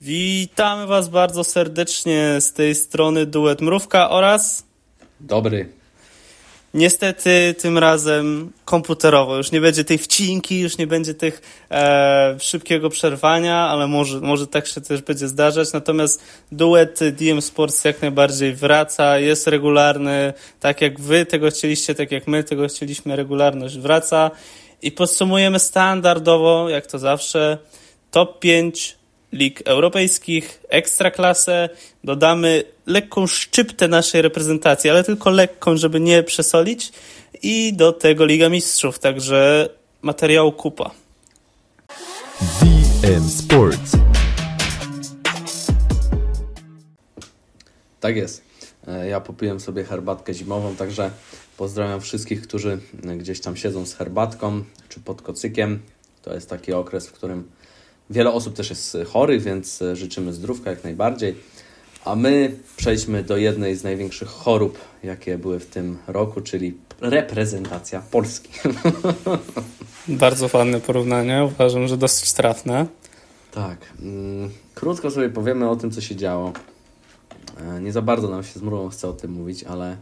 Witamy Was bardzo serdecznie z tej strony Duet Mrówka oraz Dobry. niestety tym razem komputerowo. Już nie będzie tej wcinki, już nie będzie tych e, szybkiego przerwania, ale może, może tak się też będzie zdarzać. Natomiast duet DM Sports jak najbardziej wraca, jest regularny, tak jak Wy tego chcieliście, tak jak my tego chcieliśmy, regularność wraca. I podsumujemy standardowo, jak to zawsze, top 5 lig europejskich, ekstraklasę, dodamy lekką szczyptę naszej reprezentacji, ale tylko lekką, żeby nie przesolić i do tego Liga Mistrzów, także materiału kupa. DM Sports. Tak jest. E, Ja popiłem sobie herbatkę zimową, także pozdrawiam wszystkich, którzy gdzieś tam siedzą z herbatką czy pod kocykiem. To jest taki okres, w którym wiele osób też jest chorych, więc życzymy zdrówka jak najbardziej. A my przejdźmy do jednej z największych chorób, jakie były w tym roku, czyli reprezentacja Polski. Bardzo fajne porównanie, uważam, że dosyć trafne. Tak. mm, Krótko sobie powiemy o tym, co się działo. E, Nie za bardzo nam się z Murą chce o tym mówić, ale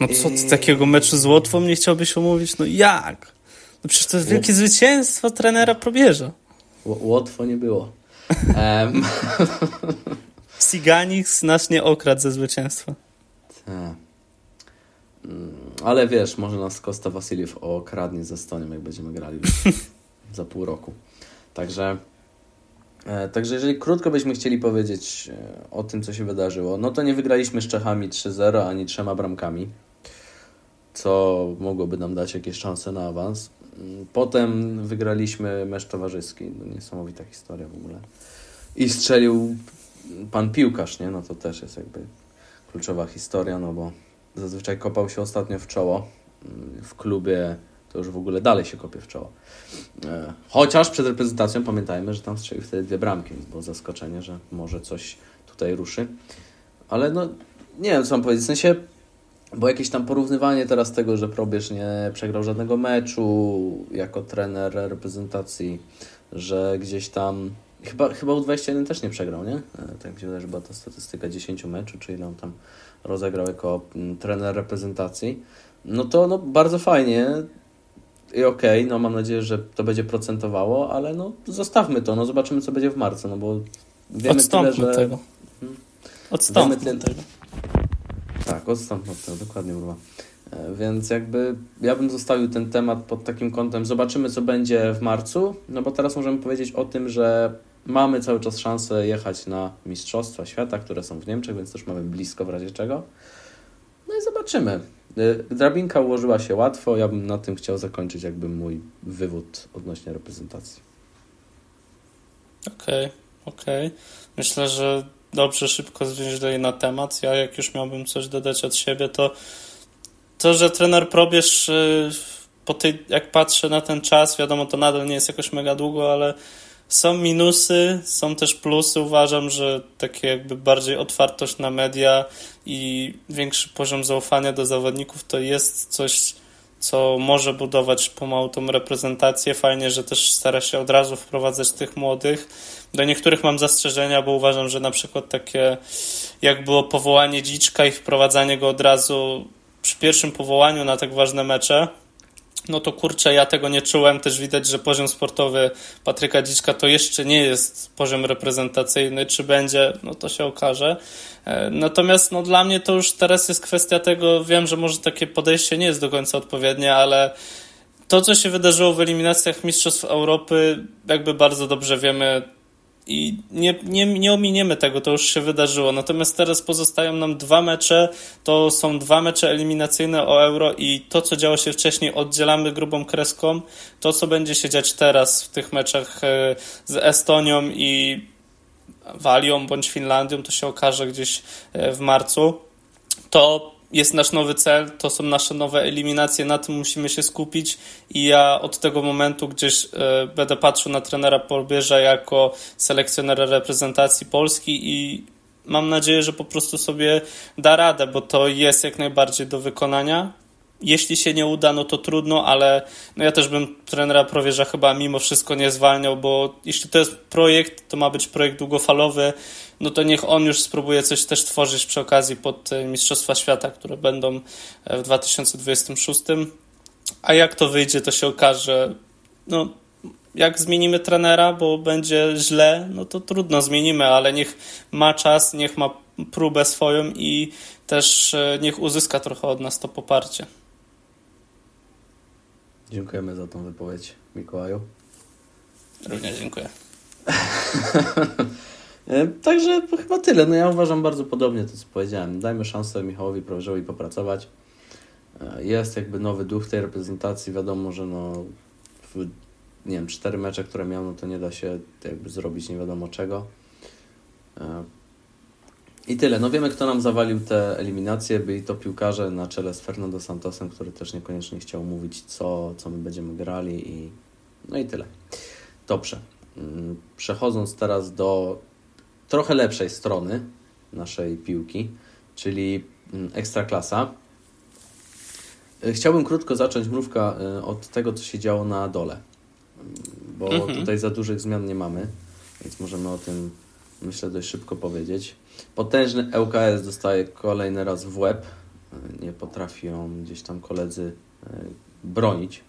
No co ty takiego meczu z Łotwą nie chciałbyś omówić? No jak? No przecież to jest wielkie zwycięstwo trenera Probierza. Ł- łatwo nie było. Em, Siganix nas nie okradł ze zwycięstwa. tak. Mm, Ale wiesz, może nas Kosta Wasiliew okradnie ze Estonią, jak będziemy grali za pół roku. Także, e, także jeżeli krótko byśmy chcieli powiedzieć e, o tym, co się wydarzyło, no to nie wygraliśmy z Czechami 3-0 ani trzema bramkami, co mogłoby nam dać jakieś szanse na awans. Potem wygraliśmy mecz towarzyski, no niesamowita historia w ogóle. I strzelił pan piłkarz, nie? No to też jest jakby kluczowa historia, no bo zazwyczaj kopał się ostatnio w czoło. W klubie to już w ogóle dalej się kopie w czoło. E, Chociaż przed reprezentacją pamiętajmy, że tam strzelił wtedy dwie bramki, więc było zaskoczenie, że może coś tutaj ruszy. Ale no, nie wiem, co mam powiedzieć. W sensie, bo jakieś tam porównywanie teraz tego, że Probierz nie przegrał żadnego meczu jako trener reprezentacji, że gdzieś tam chyba, chyba U21 też nie przegrał, nie? E, Tak wydaje, że była ta statystyka 10 meczu, czyli on tam rozegrał jako mm, trener reprezentacji. No to no, bardzo fajnie i okej, no mam nadzieję, że to będzie procentowało, ale no zostawmy to, no zobaczymy co będzie w marcu, no bo wiemy Odstąpmy tyle, że... tego. Odstąpmy Wiemy tego. Tak, od tego, dokładnie mówię. E, Więc jakby ja bym zostawił ten temat pod takim kątem, zobaczymy co będzie w marcu, no bo teraz możemy powiedzieć o tym, że mamy cały czas szansę jechać na Mistrzostwa Świata, które są w Niemczech, więc też mamy blisko w razie czego. No i zobaczymy. E, Drabinka ułożyła się łatwo, ja bym na tym chciał zakończyć jakby mój wywód odnośnie reprezentacji. Okej, okej. Myślę, że dobrze szybko zwięźlej na temat. Ja jak już miałbym coś dodać od siebie, to to, że trener Probierz y, po tej, jak patrzę na ten czas, wiadomo, to nadal nie jest jakoś mega długo, ale są minusy, są też plusy. Uważam, że takie jakby bardziej otwartość na media i większy poziom zaufania do zawodników to jest coś, co może budować pomału tą reprezentację. Fajnie, że też stara się od razu wprowadzać tych młodych. Do niektórych mam zastrzeżenia, bo uważam, że na przykład takie jak było powołanie Dziczka i wprowadzanie go od razu przy pierwszym powołaniu na tak ważne mecze, no to kurczę, ja tego nie czułem. Też widać, że poziom sportowy Patryka Dziczka to jeszcze nie jest poziom reprezentacyjny. Czy będzie, no to się okaże. E, Natomiast no, dla mnie to już teraz jest kwestia tego, wiem, że może takie podejście nie jest do końca odpowiednie, ale to, co się wydarzyło w eliminacjach Mistrzostw Europy, jakby bardzo dobrze wiemy i nie, nie, nie ominiemy tego, to już się wydarzyło. Natomiast teraz pozostają nam dwa mecze, to są dwa mecze eliminacyjne o Euro i to, co działo się wcześniej, oddzielamy grubą kreską. To, co będzie się dziać teraz w tych meczach e, z Estonią i Walią bądź Finlandią, to się okaże gdzieś e, w marcu. To jest nasz nowy cel, to są nasze nowe eliminacje, na tym musimy się skupić. I ja od tego momentu gdzieś e, będę patrzył na trenera Polbierza jako selekcjonera reprezentacji Polski i mam nadzieję, że po prostu sobie da radę, bo to jest jak najbardziej do wykonania jeśli się nie uda, no to trudno, ale no ja też bym trenera Prowierza chyba mimo wszystko nie zwalniał, bo jeśli to jest projekt, to ma być projekt długofalowy, no to niech on już spróbuje coś też tworzyć przy okazji pod e, Mistrzostwa Świata, które będą e, w 2026. A jak to wyjdzie, to się okaże. No, jak zmienimy trenera, bo będzie źle, no to trudno zmienimy, ale niech ma czas, niech ma próbę swoją i też e, niech uzyska trochę od nas to poparcie. Dziękujemy za tą wypowiedź, Mikołaju. Również dziękuję. E, także chyba tyle. No ja uważam bardzo podobnie to, co powiedziałem. Dajmy szansę Michałowi Prowerzowi popracować. E, jest jakby nowy duch tej reprezentacji. Wiadomo, że no w, nie wiem, cztery mecze, które miał, no to nie da się jakby zrobić nie wiadomo czego. I tyle. No wiemy, kto nam zawalił te eliminacje. Byli to piłkarze na czele z Fernando Santosem, który też niekoniecznie chciał mówić, co, co my będziemy grali i no i tyle. Dobrze. Mm, przechodząc teraz do trochę lepszej strony naszej piłki, czyli mm, ekstraklasa. E, chciałbym krótko zacząć mrówka e, od tego, co się działo na dole, bo mhm. tutaj za dużych zmian nie mamy, więc możemy o tym myślę dość szybko powiedzieć. Potężny ŁKS dostaje kolejny raz w łeb. E, nie potrafią gdzieś tam koledzy bronić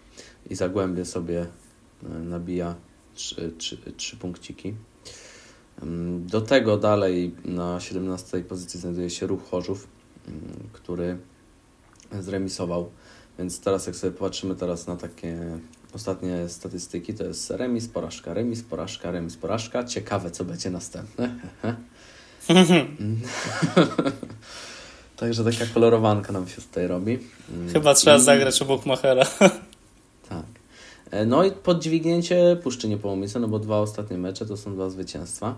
i Zagłębie sobie nabija trzy, trzy, trzy punkciki. Do tego dalej na 17 pozycji znajduje się Ruch Chorzów, który zremisował. Więc teraz jak sobie popatrzymy teraz na takie ostatnie statystyki, to jest remis, porażka, remis, porażka, remis, porażka. Ciekawe, co będzie następne. Także taka kolorowanka nam się tutaj robi. Chyba trzeba I... zagrać obok Machera. tak. E, no i podźwignięcie Puszczy Niepołomice, no bo dwa ostatnie mecze to są dwa zwycięstwa.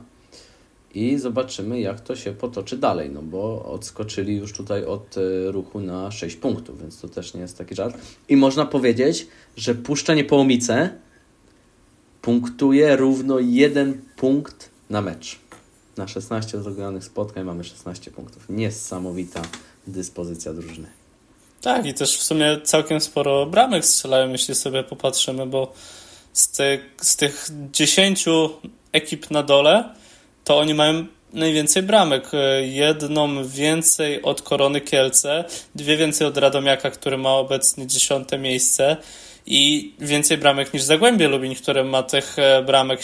I zobaczymy, jak to się potoczy dalej, no bo odskoczyli już tutaj od e, ruchu na 6 punktów, więc to też nie jest taki żart. I można powiedzieć, że Puszcza Niepołomice punktuje równo jeden punkt na mecz. Na 16 zrobionych spotkań mamy 16 punktów. Niesamowita dyspozycja drużyny. Tak, i też w sumie całkiem sporo bramek strzelają, jeśli sobie popatrzymy, bo z, ty, z tych 10 ekip na dole, to oni mają najwięcej bramek. Jedną więcej od Korony Kielce, dwie więcej od Radomiaka, który ma obecnie dziesiąte miejsce i więcej bramek niż Zagłębie Lubin, które ma tych e, bramek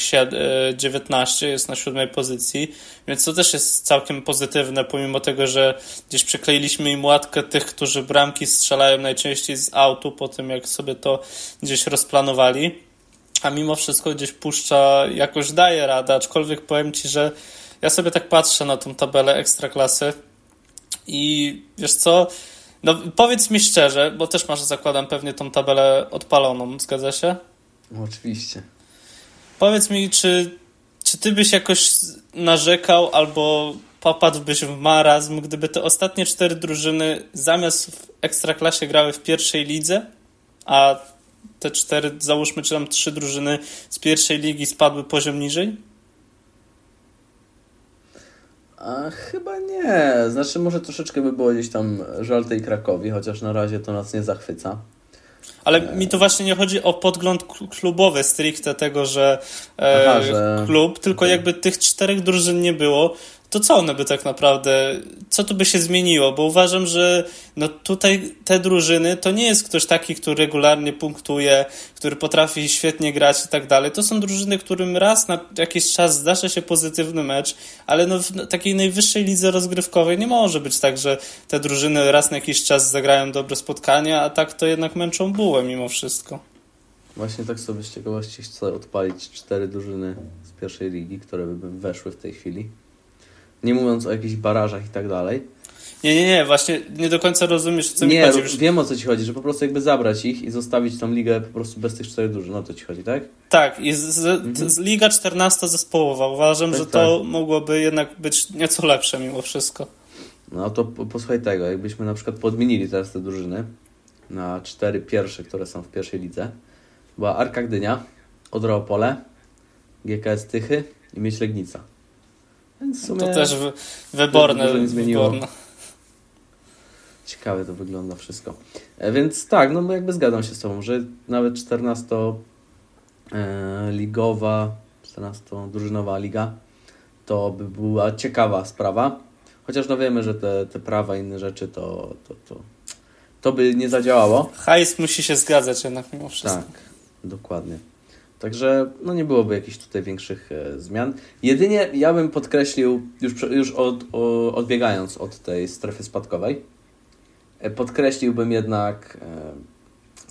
19, e, jest na siódmej pozycji, więc to też jest całkiem pozytywne, pomimo tego, że gdzieś przykleiliśmy im łatkę tych, którzy bramki strzelają najczęściej z autu, po tym jak sobie to gdzieś rozplanowali. A mimo wszystko gdzieś puszcza, jakoś daje radę, aczkolwiek powiem Ci, że ja sobie tak patrzę na tą tabelę ekstraklasy i wiesz co, no powiedz mi szczerze, bo też masz, zakładam, pewnie tą tabelę odpaloną, zgadza się? oczywiście. Powiedz mi, czy, czy ty byś jakoś narzekał albo popadłbyś w marazm, gdyby te ostatnie cztery drużyny zamiast w ekstraklasie grały w pierwszej lidze, a te cztery, załóżmy, czy tam trzy drużyny z pierwszej ligi spadły poziom niżej? A chyba nie. Znaczy, może troszeczkę by było gdzieś tam żal tej Krakowi, chociaż na razie to nas nie zachwyca. Ale e... mi tu właśnie nie chodzi o podgląd klubowy stricte tego, że, e, Aha, że... klub, tylko jakby tych czterech drużyn nie było, to co one by tak naprawdę, co tu by się zmieniło? Bo uważam, że no tutaj te drużyny to nie jest ktoś taki, który regularnie punktuje, który potrafi świetnie grać i tak dalej. To są drużyny, którym raz na jakiś czas zdarza się pozytywny mecz, ale no w takiej najwyższej lidze rozgrywkowej nie może być tak, że te drużyny raz na jakiś czas zagrają dobre spotkania, a tak to jednak męczą bułę mimo wszystko. Właśnie tak sobie z ciekawości chcę odpalić cztery drużyny z pierwszej ligi, które by weszły w tej chwili nie mówiąc o jakichś barażach i tak dalej. Nie, nie, nie, właśnie nie do końca rozumiesz, co nie, mi chodzi. Nie, wiem o co ci chodzi, że po prostu jakby zabrać ich i zostawić tą ligę po prostu bez tych czterech drużyn, o to ci chodzi, tak? Tak, i z, z, mhm. z Liga 14 zespołowa. Uważam, tak, że to tak. mogłoby jednak być nieco lepsze mimo wszystko. No to posłuchaj tego, jakbyśmy na przykład podmienili teraz te drużyny na cztery pierwsze, które są w pierwszej lidze. Była Arka Gdynia, Odra Opole, GKS Tychy i Myślegnica. To też wyborne. nie zmieniło. Wyborne. Ciekawe to wygląda wszystko. E, więc tak, no jakby zgadzam się z Tobą, że nawet 14-ligowa, 14-drużynowa liga to by była ciekawa sprawa. Chociaż no wiemy, że te, te prawa i inne rzeczy to, to, to, to by nie zadziałało. Hajs musi się zgadzać jednak mimo wszystko. Tak, dokładnie. Także no nie byłoby jakichś tutaj większych e, zmian. Jedynie ja bym podkreślił, już, już od, o, odbiegając od tej strefy spadkowej, e, podkreśliłbym jednak e,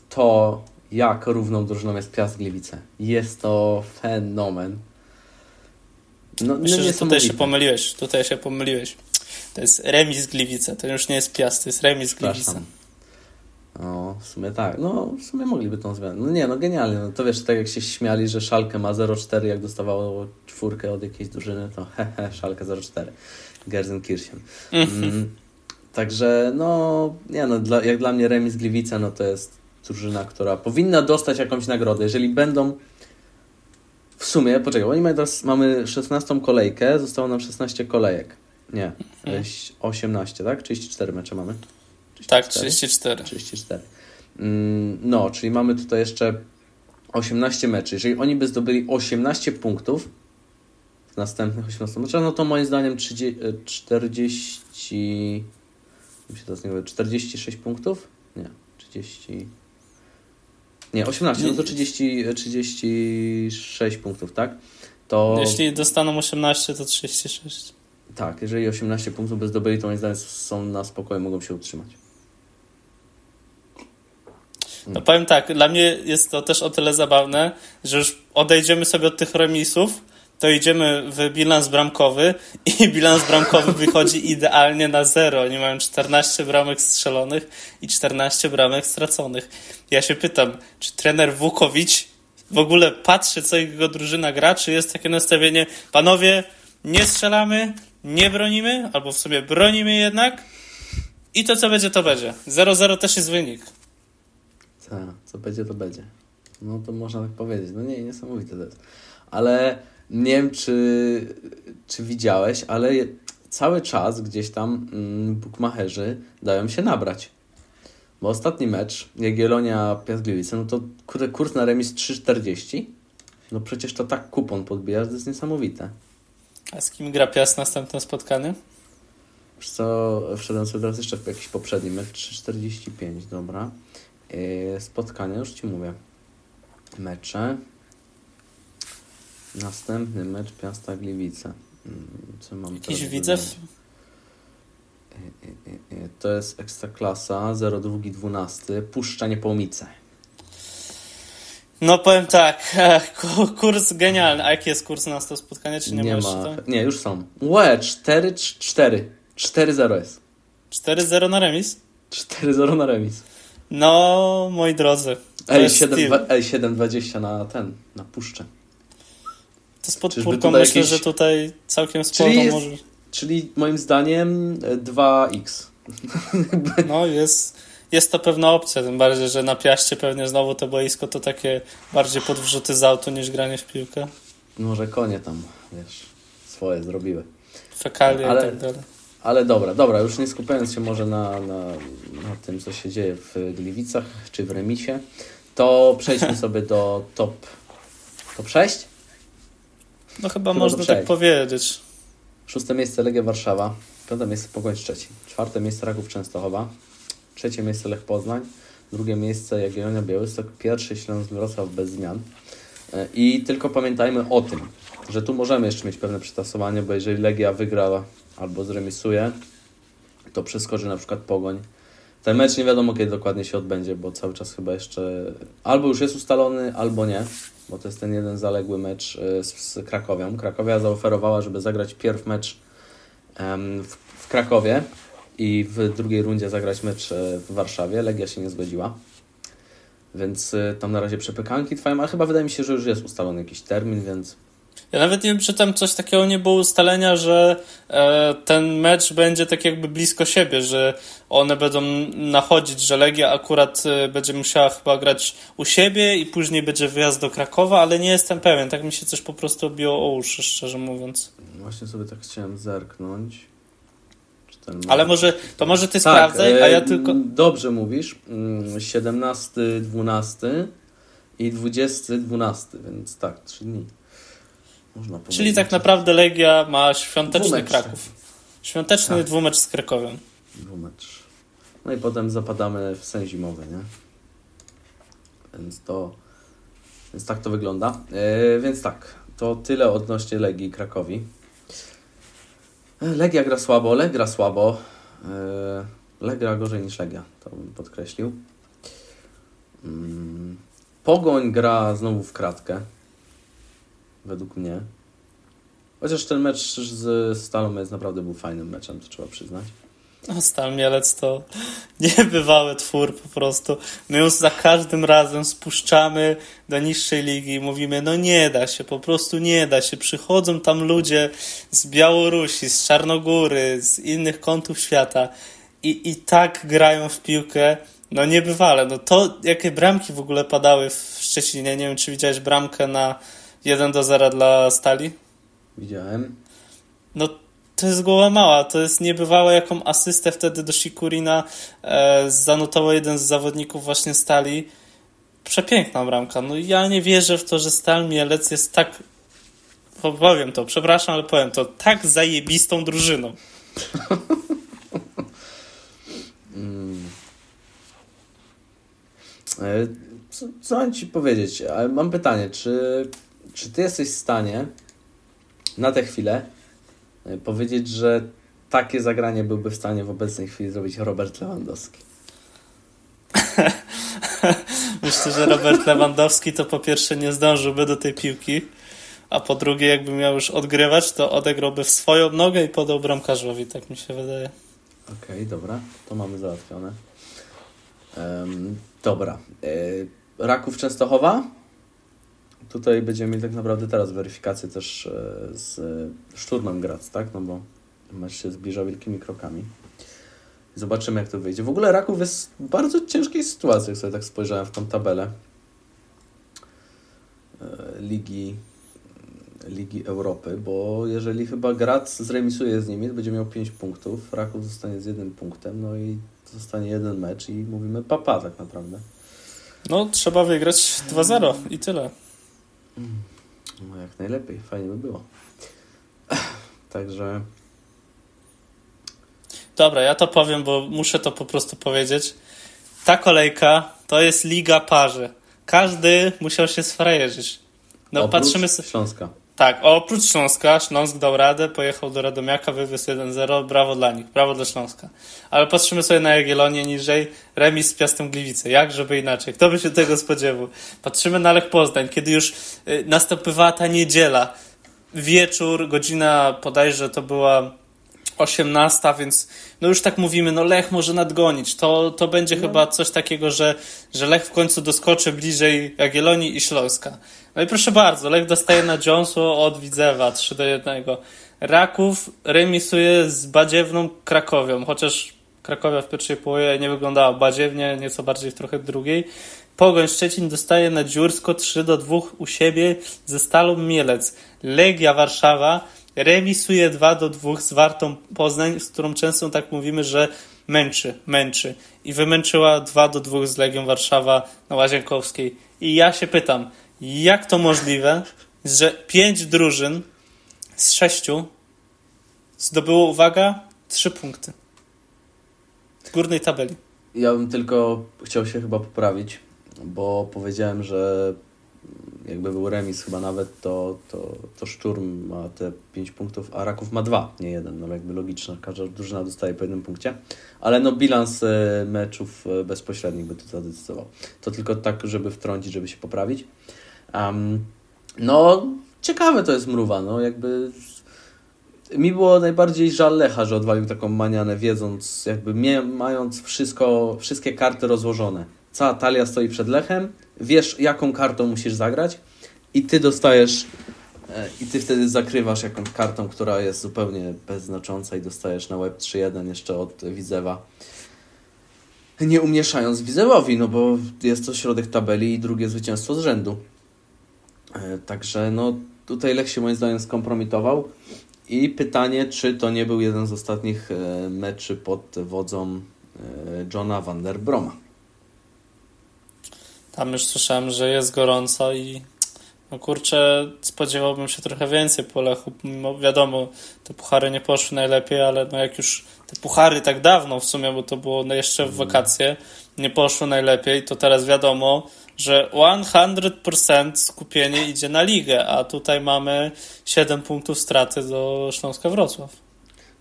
to, jak równą drużyną jest Piast Gliwice. Jest to fenomen. No, Myślę, no że tutaj się pomyliłeś. Tutaj się pomyliłeś. To jest remis Gliwice. To już nie jest Piast, to jest remis Gliwice. No, w sumie tak. No, w sumie mogliby tą zmianę. No nie, no genialnie. No to wiesz, tak jak się śmiali, że Szalkę ma 0,4, jak dostawało czwórkę od jakiejś drużyny, to hehe, Szalkę 0,4. Gerzenkirchen. Mm, także, no, nie no, dla, jak dla mnie remis Gliwice, no to jest drużyna, która powinna dostać jakąś nagrodę. Jeżeli będą w sumie, poczekaj, oni mają teraz, mamy 16 kolejkę, zostało nam 16 kolejek. Nie, 18, mhm. tak? 34 mecze mamy. 34? Tak, 34. 34. Mm, no, czyli mamy tutaj jeszcze 18 meczy. Jeżeli oni by zdobyli 18 punktów w następnych 18 meczach, no to moim zdaniem 30, 40 mi się teraz nie 46 punktów? Nie, 30 nie, 18, no to 30, 36 punktów, tak? To... Jeśli dostaną 18, to 36. Tak, jeżeli 18 punktów by zdobyli, to moim zdaniem są na spokoju, mogą się utrzymać. No powiem tak, dla mnie jest to też o tyle zabawne, że już odejdziemy sobie od tych remisów, to idziemy w bilans bramkowy i bilans bramkowy wychodzi idealnie na zero. Oni mają 14 bramek strzelonych i 14 bramek straconych. Ja się pytam, czy trener Wukowicz w ogóle patrzy, co jego drużyna gra, czy jest takie nastawienie, panowie, nie strzelamy, nie bronimy, albo w sobie bronimy jednak i to, co będzie, to będzie. 0-0 też jest wynik. Tak, co będzie, to będzie. No to można tak powiedzieć. No nie, niesamowite to jest. Ale nie wiem, czy, czy widziałeś, ale cały czas gdzieś tam mm, bukmacherzy dają się nabrać. Bo ostatni mecz, Jagiellonia Piast no to kurs na remis 3,40. No przecież to tak kupon podbija, to jest niesamowite. A z kim gra Piast następne spotkanie? Wiesz co, wszedłem sobie teraz jeszcze w jakiś poprzedni mecz, 3,45, dobra. Yy, spotkania, już Ci mówię. Mecze. Następny mecz Piasta Gliwice. Mm, co mam Jakiś widzew? Yy, yy, to jest Ekstraklasa 0212 Puszcza Niepołomice. No powiem tak, kurs genialny. A jaki jest kurs na to spotkanie, czy nie, nie ma? Nie, już są. Łe, 4-4. 4-0 jest. 4-0 na remis? 4-0 na remis. No, moi drodzy. Ej, 7,20 na ten, na puszczę. To z podpórką myślę, jakiś... że tutaj całkiem sporo czyli jest, może... Czyli moim zdaniem 2x. E, no, jest, jest to pewna opcja, tym bardziej, że na piaście pewnie znowu to boisko to takie bardziej podwrzuty z autu niż granie w piłkę. Może konie tam, wiesz, swoje zrobiły. Fekalie Ale... i tak dalej. Ale dobra, dobra, już nie skupiając się może na, na, na tym, co się dzieje w Gliwicach czy w remisie, to przejdźmy sobie do top, top 6? No chyba, chyba można tak powiedzieć. Szóste miejsce Legia Warszawa, piąte miejsce Pogoń Szczecin, czwarte miejsce Raków Częstochowa, trzecie miejsce Lech Poznań, drugie miejsce Jagiellonia Białystok, pierwszy Śląsk Wrocław bez zmian. E, I tylko pamiętajmy o tym, że tu możemy jeszcze mieć pewne przetasowanie, bo jeżeli Legia wygra albo zremisuje, to przeskoczy na przykład Pogoń. Ten mecz nie wiadomo kiedy dokładnie się odbędzie, bo cały czas chyba jeszcze albo już jest ustalony, albo nie, bo to jest ten jeden zaległy mecz e, z, z Krakowią. Krakowia zaoferowała, żeby zagrać pierw mecz w, w Krakowie i w drugiej rundzie zagrać mecz e, w Warszawie. Legia się nie zgodziła. Więc e, tam na razie przepykanki trwają, ale chyba wydaje mi się, że już jest ustalony jakiś termin, więc ja nawet nie wiem, czy tam coś takiego nie było ustalenia, że e, ten mecz będzie tak jakby blisko siebie, że one będą nachodzić, że Legia akurat e, będzie musiała chyba grać u siebie i później będzie wyjazd do Krakowa, ale nie jestem pewien. Tak mi się coś po prostu obiło o uszy, szczerze mówiąc. Właśnie sobie tak chciałem zerknąć. Ale może, to może ty tak, sprawdzaj, a ja e, tylko... Dobrze mówisz. 17, mm, 12 i 20, 12, więc tak, 3 dni. Można Czyli tak naprawdę Legia ma świąteczny dwumecz. Kraków. Świąteczny tak. dwumecz z Krakowem. Dwumecz. No i potem zapadamy w sen zimowy, nie? Więc to... Więc tak to wygląda. Yy, więc tak, to tyle odnośnie Legii Krakowi. Legia gra słabo, Leg gra słabo. Yy, Leg gra gorzej niż Legia, to bym podkreślił. Yy, Pogoń gra znowu w kratkę. Według mnie. Chociaż ten mecz z Stalą jest naprawdę był fajnym meczem, to trzeba przyznać. No, Stal Mielec to niebywały twór po prostu. My już za każdym razem spuszczamy do niższej ligi i mówimy, no nie da się, po prostu nie da się. Przychodzą tam ludzie z Białorusi, z Czarnogóry, z innych kątów świata i, i tak grają w piłkę, no niebywale. No to, jakie bramki w ogóle padały w Szczecinie, nie wiem, czy widziałeś bramkę na 1 do 0 dla Stali? Widziałem. No to jest głowa mała, to jest niebywałe, jaką asystę wtedy do Shikurina e, zanotował jeden z zawodników właśnie Stali. Przepiękna bramka. No ja nie wierzę w to, że Stal Mielec jest tak powiem to, przepraszam, ale powiem to, tak zajebistą drużyną. mm. E, co, co mam Ci powiedzieć? Mam pytanie, czy, czy Ty jesteś w stanie na tę chwilę e, powiedzieć, że takie zagranie byłby w stanie w obecnej chwili zrobić Robert Lewandowski? Myślę, że Robert Lewandowski to po pierwsze nie zdążyłby do tej piłki, a po drugie jakby miał już odgrywać, to odegrałby w swoją nogę i podał bramkarzowi, tak mi się wydaje. Okej, okay, dobra, to mamy załatwione. Um, dobra. E, Raków Częstochowa. Tutaj będziemy mieli tak naprawdę teraz weryfikację też e, z Szturmem Grac, tak? No bo mecz się zbliża wielkimi krokami. Zobaczymy, jak to wyjdzie. W ogóle Raków jest w bardzo ciężkiej sytuacji, jak sobie tak spojrzałem w tą tabelę e, Ligi, Ligi Europy, bo jeżeli chyba Grac zremisuje z nimi, to będzie miał 5 punktów, Raków zostanie z jednym punktem, no i zostanie jeden mecz i mówimy papa tak naprawdę. No, trzeba wygrać 2-0 i tyle. No, jak najlepiej, fajnie by było. Także. Dobra, ja to powiem, bo muszę to po prostu powiedzieć. Ta kolejka to jest liga parzy. Każdy musiał się sfrajerzyć. No, Oprócz patrzymy sobie. Śląska. Tak, oprócz Śląska, Śląsk dał radę, pojechał do Radomiaka, wywiózł 1-0, brawo dla nich, brawo dla Śląska. Ale patrzymy sobie na Jagiellonię niżej, remis z Piastem Gliwice, jak żeby inaczej, kto by się tego spodziewał. Patrzymy na Lech Poznań, kiedy już y, następowała ta niedziela, wieczór, godzina podajże to była 18, więc no już tak mówimy, no Lech może nadgonić. To, to będzie no. chyba coś takiego, że, że Lech w końcu doskoczy bliżej Jagiellonii i Śląska. No i proszę bardzo, Lech dostaje na Johnsu od Widzewa 3 do 1. Raków remisuje z badziewną Krakowią, chociaż Krakowia w pierwszej połowie nie wyglądała badziewnie, nieco bardziej w trochę drugiej. Pogoń Szczecin dostaje na Dziursko 3 do 2 u siebie ze Stalą Mielec. Legia Warszawa remisuje 2 do 2 z Wartą Poznań, z którą często tak mówimy, że męczy, męczy. I wymęczyła 2 do 2 z Legią Warszawa na Łazienkowskiej. I ja się pytam, jak to możliwe, że pięć drużyn z sześciu zdobyło, uwaga, trzy punkty w górnej tabeli? Ja bym tylko chciał się chyba poprawić, bo powiedziałem, że jakby był remis chyba nawet, to, to, to Szturm ma te 5 punktów, a Raków ma 2, nie jeden, no jakby logiczne, każda drużyna dostaje po jednym punkcie, ale no bilans e, meczów e, bezpośrednich by to zadecydował. To tylko tak, żeby wtrącić, żeby się poprawić. Um, no, ciekawe to jest mruwa, no jakby mi było najbardziej żal Lecha, że odwalił taką manianę, wiedząc, jakby mie, mając wszystko, wszystkie karty rozłożone. Cała talia stoi przed Lechem, wiesz jaką kartą musisz zagrać i ty dostajesz e, i ty wtedy zakrywasz jakąś kartą, która jest zupełnie bezznacząca i dostajesz na web 3.1 jeszcze od Widzewa. Nie umieszając Widzewowi, no bo jest to środek tabeli i drugie zwycięstwo z rzędu. E, także no tutaj Lech się moim zdaniem skompromitował. I pytanie, czy to nie był jeden z ostatnich e, meczy pod wodzą e, Johna van der Broma. Tam już słyszałem, że jest gorąco i no kurczę, spodziewałbym się trochę więcej po Lechu. Mimo, wiadomo, te puchary nie poszły najlepiej, ale no jak już te puchary tak dawno w sumie, bo to było jeszcze w wakacje, nie poszło najlepiej, to teraz wiadomo, że 100% skupienie idzie na ligę, a tutaj mamy 7 punktów straty do Śląska Wrocław.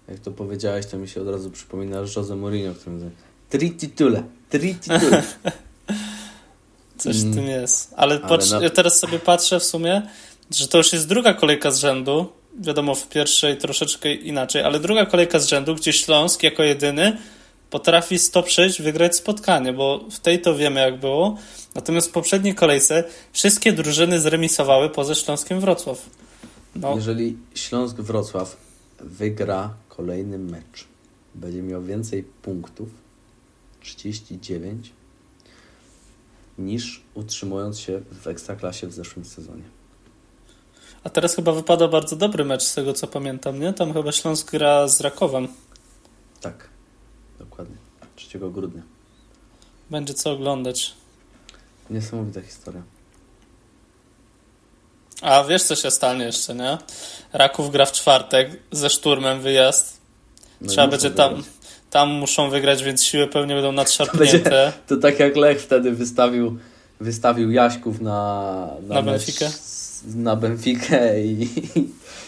Jak to powiedziałeś, to mi się od razu przypomina Jose Mourinho, który mówi tri titule, tri titule. Coś w tym jest. Ale, Ale patrz, na... ja teraz sobie patrzę w sumie, że to już jest druga kolejka z rzędu. Wiadomo, w pierwszej troszeczkę inaczej, ale druga kolejka z rzędu, gdzie Śląsk jako jedyny potrafi stop 6 wygrać spotkanie, bo w tej to wiemy jak było. Natomiast w poprzedniej kolejce wszystkie drużyny zremisowały poza Śląskiem Wrocław. No. Jeżeli Śląsk Wrocław wygra kolejny mecz, będzie miał więcej punktów, 39, niż utrzymując się w ekstraklasie w zeszłym sezonie. A teraz chyba wypada bardzo dobry mecz z tego co pamiętam, nie? Tam chyba Śląsk gra z Rakowem. Tak, dokładnie. 3 grudnia. Będzie co oglądać. Niesamowita historia. A wiesz co się stanie jeszcze, nie? Raków gra w czwartek ze szturmem wyjazd. No Trzeba będzie tam, tam muszą wygrać, więc siły pewnie będą nadszarpnięte. To, będzie, to tak jak Lech wtedy wystawił, wystawił Jaśków na, na, na Benfikę. Na Benfikę i,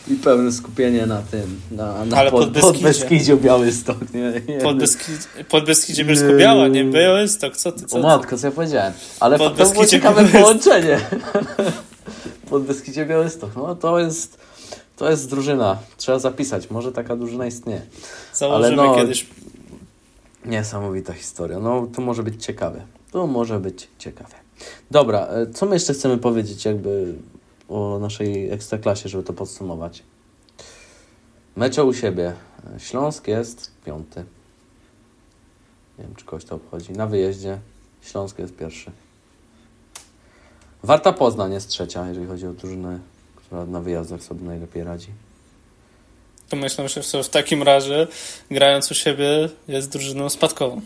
i pełne skupienie na tym, na, na Ale pod, pod Beskidziu Białystok. Nie, nie, pod, Beskidzie, pod Beskidzie Bielsko-Biała, nie Białystok, co ty, co O matko, co ja powiedziałem. Ale pod to było ciekawe Białystok. połączenie. pod Beskidzie Białystok, no to jest, to jest drużyna, trzeba zapisać, może taka drużyna istnieje. Założymy Ale no, kiedyś Niesamowita historia. No, to może być ciekawe. To może być ciekawe. Dobra, e, co my jeszcze chcemy powiedzieć jakby o naszej ekstraklasie, żeby to podsumować? Mecze u siebie. Śląsk jest piąty. Nie wiem, czy kogoś to obchodzi. Na wyjeździe Śląsk jest pierwszy. Warta Poznań jest trzecia, jeżeli chodzi o drużynę, która na wyjazdach sobie najlepiej radzi to myślę, że w takim razie grając u siebie jest drużyną spadkową.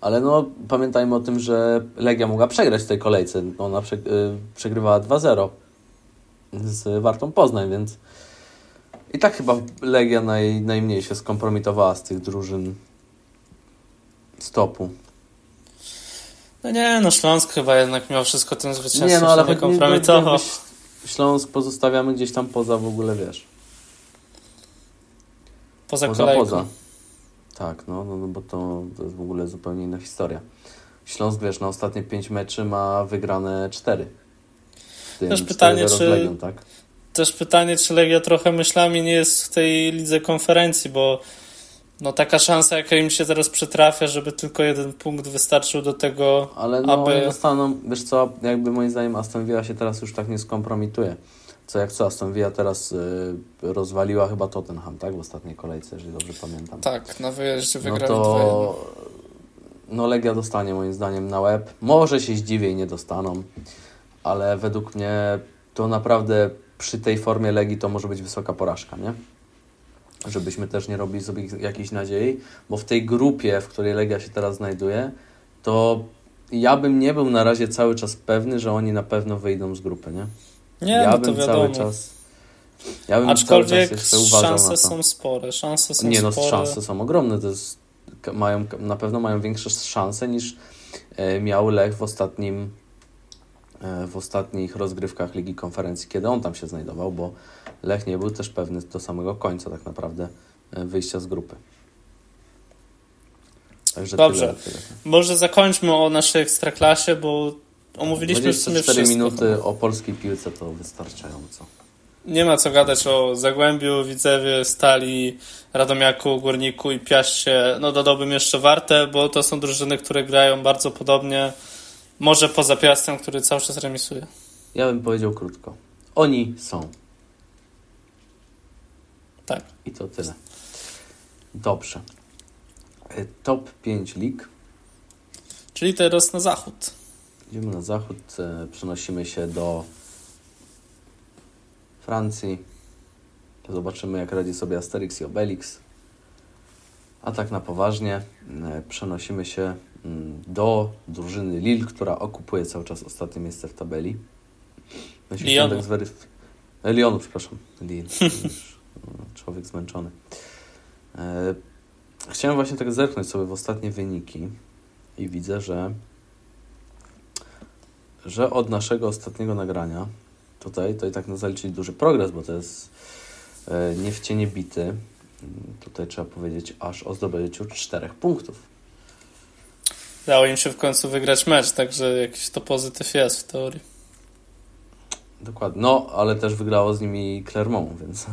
Ale no, pamiętajmy o tym, że Legia mogła przegrać w tej kolejce. Ona y, przegrywała 2-0 z Wartą Poznań, więc i tak chyba Legia naj, najmniej się skompromitowała z tych drużyn stopu. No nie, no Śląsk chyba jednak miał wszystko tym zwycięstwem nie, no, ale się kompromitował. Śląsk pozostawiamy gdzieś tam poza w ogóle, wiesz. Poza, poza kolejką. Poza. Tak, no, no, no bo to, to jest w ogóle zupełnie inna historia. Śląsk, wiesz, na ostatnie pięć meczy ma wygrane cztery. Też pytanie, czy, Legią, tak? też pytanie, czy Legia trochę myślami nie jest w tej lidze konferencji, bo no taka szansa, jaka im się teraz przytrafia, żeby tylko jeden punkt wystarczył do tego, Ale no, aby... dostaną, wiesz co, jakby moim zdaniem Aston Villa się teraz już tak nie skompromituje co jak co, Aston Villa teraz y, rozwaliła chyba Tottenham, tak? W ostatniej kolejce, jeżeli dobrze pamiętam. Tak, na wyjeździe no wygrali no to, No Legia dostanie moim zdaniem na łeb. Może się zdziwię i nie dostaną, ale według mnie to naprawdę przy tej formie Legii to może być wysoka porażka, nie? Żebyśmy też nie robili sobie jakiejś nadziei, bo w tej grupie, w której Legia się teraz znajduje, to ja bym nie był na razie cały czas pewny, że oni na pewno wyjdą z grupy, nie? Nie, ja no bym cały czas. Ja bym Aczkolwiek cały czas uważał szanse są spore. Szanse są Nie, no spore. szanse są ogromne. To jest, mają, na pewno mają większe szanse niż e, miał Lech w ostatnim w ostatnich rozgrywkach Ligi Konferencji, kiedy on tam się znajdował, bo Lech nie był też pewny do samego końca tak naprawdę e, wyjścia z grupy. Także Dobrze. Tyle, tyle. Może zakończmy o naszej ekstraklasie, bo Omówiliśmy w sumie 4 minuty o polskiej piłce to wystarczająco. Nie ma co gadać o Zagłębiu, Widzewie, Stali, Radomiaku, Górniku i Piaście. No dodałbym jeszcze Warte, bo to są drużyny, które grają bardzo podobnie. Może poza Piastem, który cały czas remisuje. Ja bym powiedział krótko. Oni są. Tak. I to tyle. Dobrze. E, top 5 lig. Czyli teraz na zachód. Idziemy na zachód, e, przenosimy się do Francji. Zobaczymy, jak radzi sobie Asterix i Obelix. A tak na poważnie e, przenosimy się do drużyny Lille, która okupuje cały czas ostatnie miejsce w tabeli. No Lyonu. Tak zweryf... Lyonu, przepraszam. Lille. Już, człowiek zmęczony. E, chciałem właśnie tak zerknąć sobie w ostatnie wyniki i widzę, że że od naszego ostatniego nagrania tutaj, to i tak na zaliczyć duży progres, bo to jest e, nie w cienie bity. Tutaj trzeba powiedzieć aż o zdobyciu czterech punktów. Dało im się w końcu wygrać mecz, także jakiś to pozytyw jest w teorii. Dokładnie. No, ale też wygrało z nimi Clermont, więc.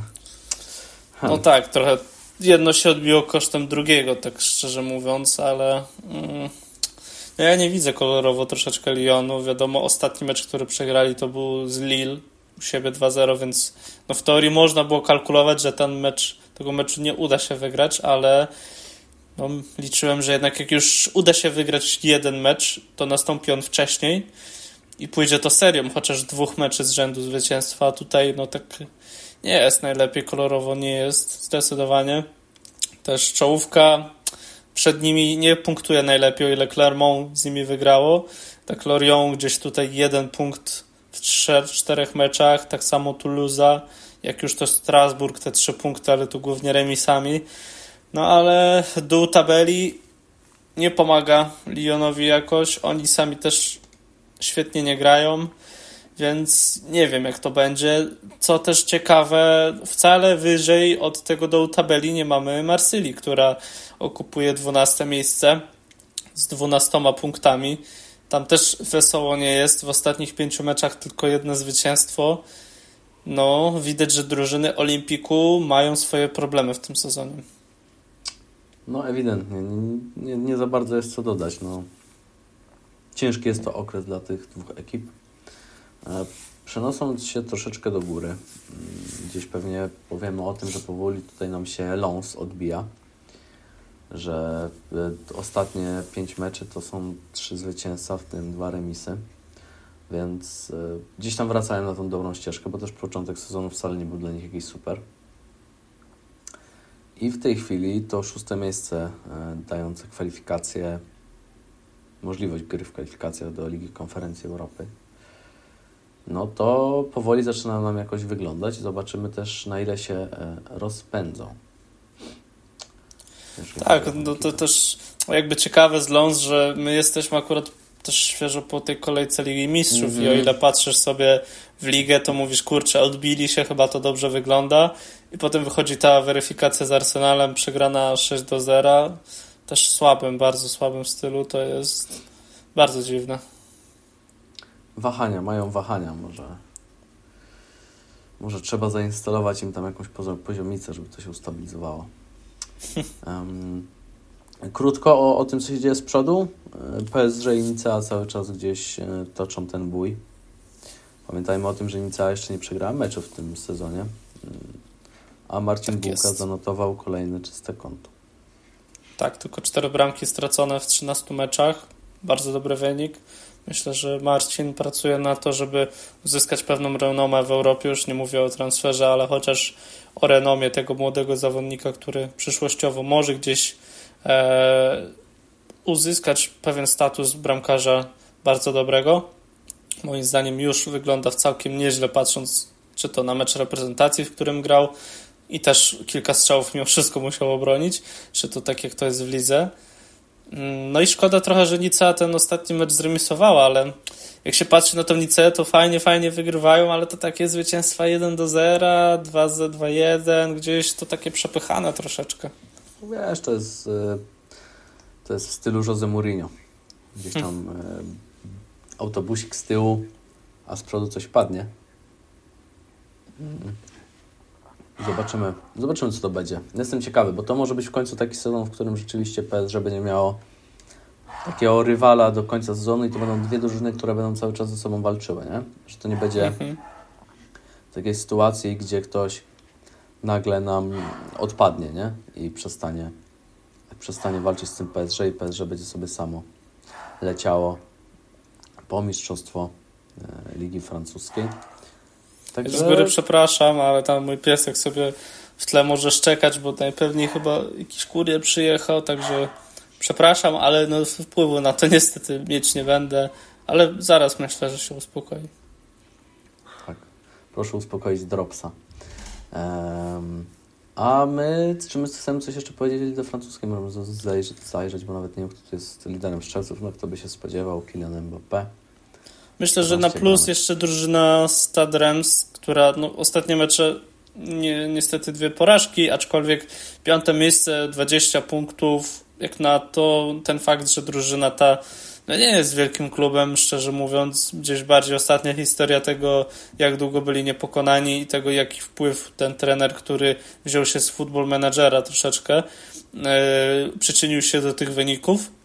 No tak, trochę jedno się odbiło kosztem drugiego, tak szczerze mówiąc, ale. Mm, no ja nie widzę kolorowo troszeczkę Lyonu. Wiadomo, ostatni mecz, który przegrali, to był z Lille u siebie 2-0, więc no w teorii można było kalkulować, że ten mecz, tego meczu nie uda się wygrać, ale no, liczyłem, że jednak jak już uda się wygrać jeden mecz, to nastąpi on wcześniej i pójdzie to serią, chociaż dwóch meczy z rzędu zwycięstwa, tutaj no tak nie jest najlepiej, kolorowo nie jest, zdecydowanie. Też czołówka przed nimi nie punktuje najlepiej, o ile Clermont z nimi wygrało. Tak Lorient gdzieś tutaj jeden punkt w trzech, czterech meczach, tak samo Toulouse, jak już to Strasburg, te trzy punkty, ale tu głównie remisami. No ale dół tabeli nie pomaga Lyonowi jakoś. Oni sami też świetnie nie grają, więc nie wiem jak to będzie. Co też ciekawe, wcale wyżej od tego dołu tabeli nie mamy Marsylii, która okupuje 12 miejsce z 12 punktami. Tam też wesoło nie jest. W ostatnich pięciu meczach tylko jedno zwycięstwo. No, widać, że drużyny Olimpiku mają swoje problemy w tym sezonie. No, ewidentnie. Nie, nie, nie za bardzo jest co dodać. No. Ciężki jest to okres dla tych dwóch ekip. E, przenosząc się troszeczkę do góry, mm, gdzieś pewnie powiemy o tym, że powoli tutaj nam się Lons odbija że e, ostatnie pięć meczy to są trzy zwycięstwa, w tym dwa remisy. Więc e, gdzieś tam wracają na tą dobrą ścieżkę, bo też początek sezonu wcale nie był dla nich jakiś super. I w tej chwili to szóste miejsce e, dające kwalifikacje, możliwość gry w kwalifikacjach do Ligi Konferencji Europy. No to powoli zaczyna nam jakoś wyglądać. Zobaczymy też na ile się rozpędzą. Tak, no to też jakby ciekawe z Lons, że my jesteśmy akurat też świeżo po tej kolejce Ligi Mistrzów mm -hmm. i o mhm. ile patrzysz sobie w ligę, to mówisz, kurczę, odbili się, chyba to dobrze wygląda i potem wychodzi ta weryfikacja z Arsenalem, przegrana 6 do 0, też słabym, bardzo słabym stylu, to jest bardzo dziwne. Wahania, mają wahania może. Może trzeba zainstalować im tam jakąś poziomicę, żeby to się ustabilizowało. Um, krótko o, o tym, co się dzieje z przodu. E, PSG i Nicea cały czas gdzieś e, toczą ten bój. Pamiętajmy o tym, że Nicea jeszcze nie przegrała meczu w tym sezonie. A Marcin tak Bułka zanotował kolejne czyste konto. Tak, tylko cztery bramki stracone w 13 meczach. Bardzo dobry wynik. Myślę, że Marcin pracuje na to, żeby uzyskać pewną renomę w Europie. Już nie mówię o transferze, ale chociaż o renomie tego młodego zawodnika, który przyszłościowo może gdzieś e, uzyskać pewien status bramkarza bardzo dobrego. Moim zdaniem już wygląda w całkiem nieźle, patrząc czy to na mecz reprezentacji, w którym grał i też kilka strzałów mimo wszystko musiał obronić, czy to tak jak to jest w lidze. Mm, no i szkoda trochę, że Nicea ten ostatni mecz zremisowała, ale jak się patrzy na tą Niceę, to fajnie, fajnie wygrywają, ale to takie zwycięstwa 1 do 0, 2 za 2 1, gdzieś to takie przepychane troszeczkę. Wiesz, to jest y, to jest w stylu Jose Mourinho. Gdzieś tam hmm. Autobusik z tyłu, a z przodu coś padnie. Mm. Zobaczymy, zobaczymy, co to będzie. Jestem ciekawy, bo to może być w końcu taki sezon, w którym rzeczywiście PSG będzie miało takiego rywala do końca sezonu i to będą dwie drużyny, które będą cały czas ze sobą walczyły, nie? Że to nie będzie mhm. takiej sytuacji, gdzie ktoś nagle nam odpadnie, nie? I przestanie, przestanie walczyć z tym PSG i PSG będzie sobie samo leciało po mistrzostwo e, Ligi Francuskiej. Także... Z góry przepraszam, ale tam mój piesek sobie w tle może szczekać, bo najpewniej chyba jakiś kurier przyjechał, także przepraszam, ale no wpływu na to niestety mieć nie będę, ale zaraz myślę, że się uspokoi. Tak, proszę uspokoić Dropsa. Um, a my, czy my chcemy coś jeszcze powiedzieć do francuskiej? Możemy zajrzeć, zajrzeć, bo nawet nie wiem, kto tu jest liderem strzelców, no kto by się spodziewał, Kylian Mbappé. Myślę, że na plus jeszcze drużyna Stad Reims, która no, ostatnie mecze nie, niestety dwie porażki, aczkolwiek piąte miejsce, 20 punktów, jak na to ten fakt, że drużyna ta no nie jest wielkim klubem, szczerze mówiąc, gdzieś bardziej ostatnia historia tego, jak długo byli niepokonani i tego, jaki wpływ ten trener, który wziął się z football managera troszeczkę, yy, przyczynił się do tych wyników.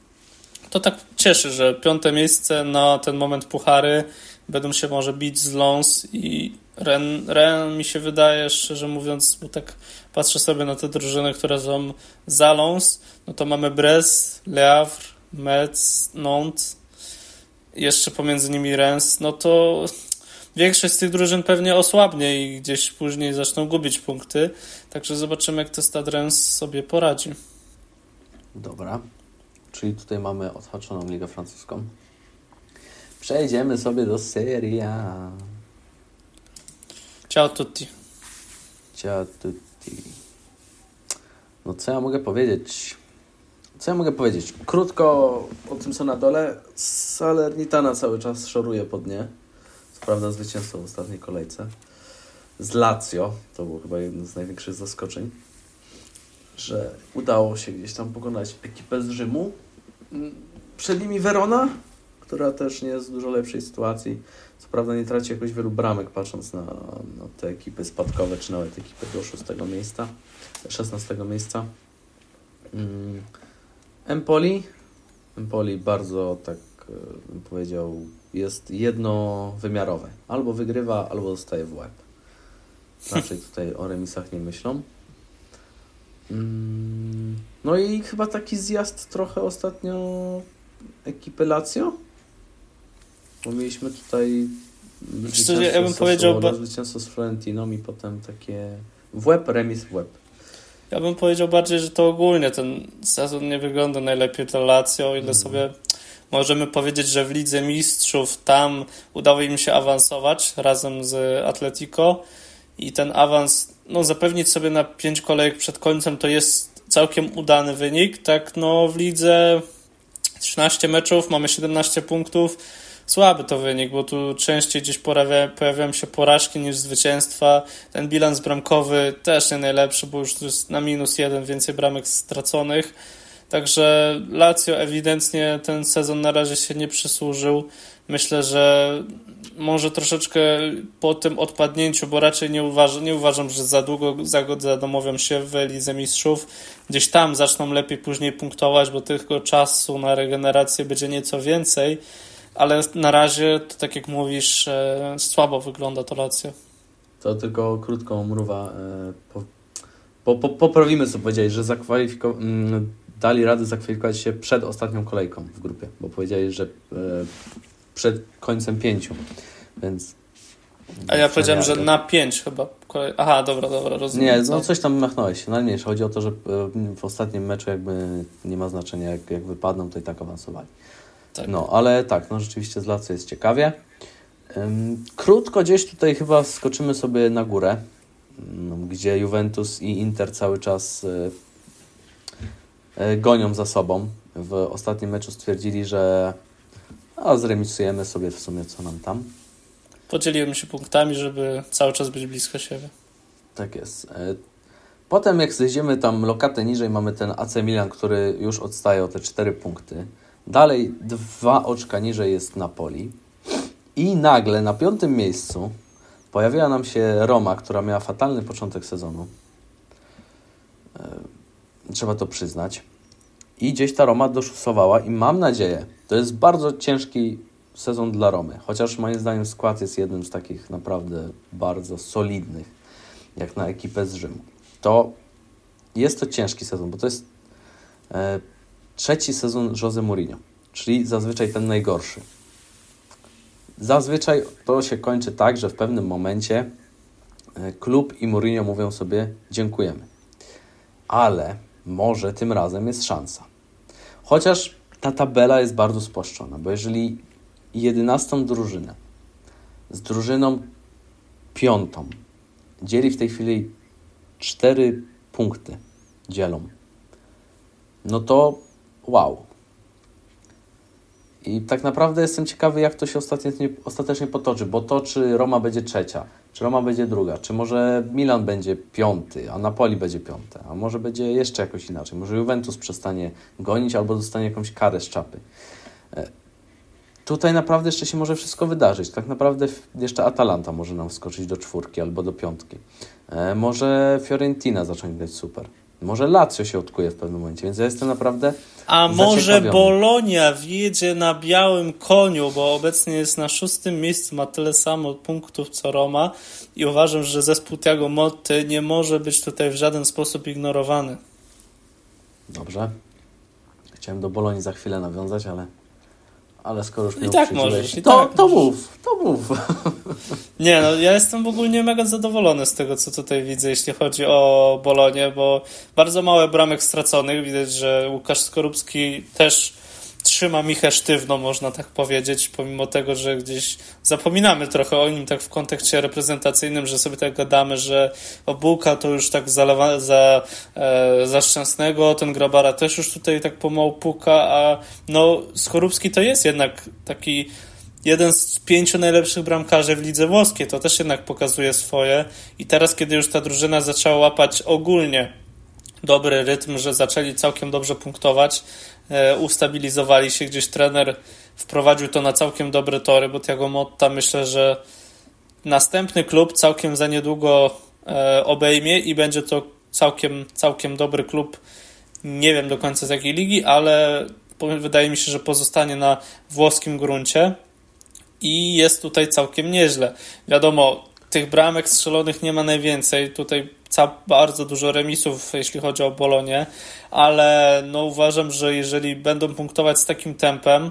To tak cieszy, że piąte miejsce na ten moment puchary będą się może bić z Lons i Ren, Ren mi się wydaje, szczerze mówiąc, bo tak patrzę sobie na te drużyny, które są za Lons, no to mamy Brest, Le Havre, Metz, Nantes, jeszcze pomiędzy nimi Rennes, no to większość z tych drużyn pewnie osłabnie i gdzieś później zaczną gubić punkty. Także zobaczymy, jak to Stade Rennes sobie poradzi. Dobra. Czyli tutaj mamy odhaczoną Ligę Francuską. Przejdziemy sobie do Serie A. Ciao tutti. Ciao tutti. No co ja mogę powiedzieć? Co ja mogę powiedzieć? Krótko o tym, co na dole. Salernitana cały czas szoruje pod nie. Co prawda zwycięstwo w ostatniej kolejce. Z Lazio. To było chyba jedno z największych zaskoczeń. Że udało się gdzieś tam pokonać ekipę z Rzymu. Przed nimi Verona, która też nie jest w dużo lepszej sytuacji. Co prawda nie traci jakoś wielu bramek, patrząc na, na te ekipy spadkowe, czy nawet ekipy do 6 miejsca, 16 miejsca. Mm. Empoli. Empoli bardzo, tak e, bym powiedział, jest jednowymiarowe. Albo wygrywa, albo zostaje w łeb. Raczej tutaj o remisach nie myślą. Mm. No i chyba taki zjazd trochę ostatnio ekipy Lazio. Bo mieliśmy tutaj Szczerze, ja bym powiedział... Ba... Zwycięstwo z Florentiną i potem takie w łeb, remis w łeb. Ja bym powiedział bardziej, że to ogólnie ten sezon nie wygląda najlepiej dla Lazio, ile mm. sobie możemy powiedzieć, że w Lidze Mistrzów tam udało im się awansować razem z Atletico i ten awans no, zapewnić sobie na pięć kolejek przed końcem to jest całkiem udany wynik. Tak, no w lidze 13 meczów, mamy 17 punktów słaby to wynik, bo tu częściej gdzieś pojawia, pojawiają się porażki niż zwycięstwa. Ten bilans bramkowy też nie najlepszy, bo już jest na minus jeden, więcej bramek straconych. Także Lazio ewidentnie ten sezon na razie się nie przysłużył. Myślę, że może troszeczkę po tym odpadnięciu, bo raczej nie uważam, nie uważam że za długo zadomowią się w Lidze Mistrzów. Gdzieś tam zaczną lepiej później punktować, bo tylko czasu na regenerację będzie nieco więcej ale na razie, to tak jak mówisz, e, słabo wygląda to Lazio. To tylko krótką mruwa. E, po, po, po, poprawimy, co powiedziałeś, że zakwalifiko- dali radę zakwalifikować się przed ostatnią kolejką w grupie, bo powiedzieli, że e, przed końcem pięciu, więc... A ja powiedziałem, że na pięć chyba. Aha, dobra, dobra, rozumiem. Nie, no coś tam machnąłeś. Najmniejsze. Chodzi o to, że w ostatnim meczu jakby nie ma znaczenia, jak, jak wypadną, to i tak awansowali. Tak. No, ale tak, no rzeczywiście z Lazio jest ciekawie. Krótko gdzieś tutaj chyba skoczymy sobie na górę, gdzie Juventus i Inter cały czas e, e, gonią za sobą. W ostatnim meczu stwierdzili, że a zremisujemy sobie w sumie co nam tam. Podzieliłem się punktami, żeby cały czas być blisko siebie. Tak jest. E, potem jak zejdziemy tam lokatę niżej, mamy ten AC Milan, który już odstaje o te 4 punkty. Dalej dwa oczka niżej jest Napoli. I nagle na piątym miejscu pojawiła nam się Roma, która miała fatalny początek sezonu. E, trzeba to przyznać. I gdzieś ta Roma doszusowała i mam nadzieję, to jest bardzo ciężki sezon dla Romy, chociaż moim zdaniem skład jest jednym z takich naprawdę bardzo solidnych, jak na ekipę z Rzymu. To jest to ciężki sezon, bo to jest e, trzeci sezon Jose Mourinho, czyli zazwyczaj ten najgorszy. zazwyczaj to się kończy tak, że w pewnym momencie e, klub i Mourinho mówią sobie dziękujemy. Ale może tym razem jest szansa. Chociaż ta tabela jest bardzo spłaszczona, bo jeżeli jedenastą drużynę z drużyną piątą dzieli w tej chwili cztery punkty, dzielą, no to wow. I tak naprawdę jestem ciekawy, jak to się ostatecznie, ostatecznie potoczy, bo to, czy Roma będzie trzecia, czy Roma będzie druga, czy może Milan będzie piąty, a Napoli będzie piąte, a może będzie jeszcze jakoś inaczej, może Juventus przestanie gonić albo dostanie jakąś karę z czapy. E, tutaj naprawdę jeszcze się może wszystko wydarzyć. Tak naprawdę jeszcze Atalanta może nam wskoczyć do czwórki albo do piątki. E, może Fiorentina zacząć grać super. Może Lazio się odkuje w pewnym momencie, więc ja jestem naprawdę. A może Bolonia wjedzie na białym koniu, bo obecnie jest na szóstym miejscu, ma tyle samo punktów co Roma i uważam, że zespół Tiago Moty nie może być tutaj w żaden sposób ignorowany. Dobrze. Chciałem do Bolonii za chwilę nawiązać, ale ale skoro już I tak możesz, i to, tak to mów, to mów. Nie, no ja jestem ogólnie mega zadowolony z tego, co tutaj widzę, jeśli chodzi o Bolonię, bo bardzo małe bramek straconych. Widać, że Łukasz Skorupski też trzyma Michę sztywno, można tak powiedzieć, pomimo tego, że gdzieś zapominamy trochę o nim tak w kontekście reprezentacyjnym, że sobie tak gadamy, że Obułka to już tak zalewa, za, e, za szczęsnego, ten Grabara też już tutaj tak pomału puka, a no Skorupski to jest jednak taki jeden z pięciu najlepszych bramkarzy w lidze włoskiej, to też jednak pokazuje swoje. I teraz, kiedy już ta drużyna zaczęła łapać ogólnie dobry rytm, że zaczęli całkiem dobrze punktować, e, ustabilizowali się, gdzieś trener wprowadził to na całkiem dobre tory, bo Tiago Motta myślę, że następny klub całkiem za niedługo e, obejmie i będzie to całkiem, całkiem dobry klub. Nie wiem do końca z jakiej ligi, ale wydaje mi się, że pozostanie na włoskim gruncie i jest tutaj całkiem nieźle. Wiadomo, tych bramek strzelonych nie ma najwięcej. Tutaj bardzo dużo remisów, jeśli chodzi o Bolonię, ale no uważam, że jeżeli będą punktować z takim tempem,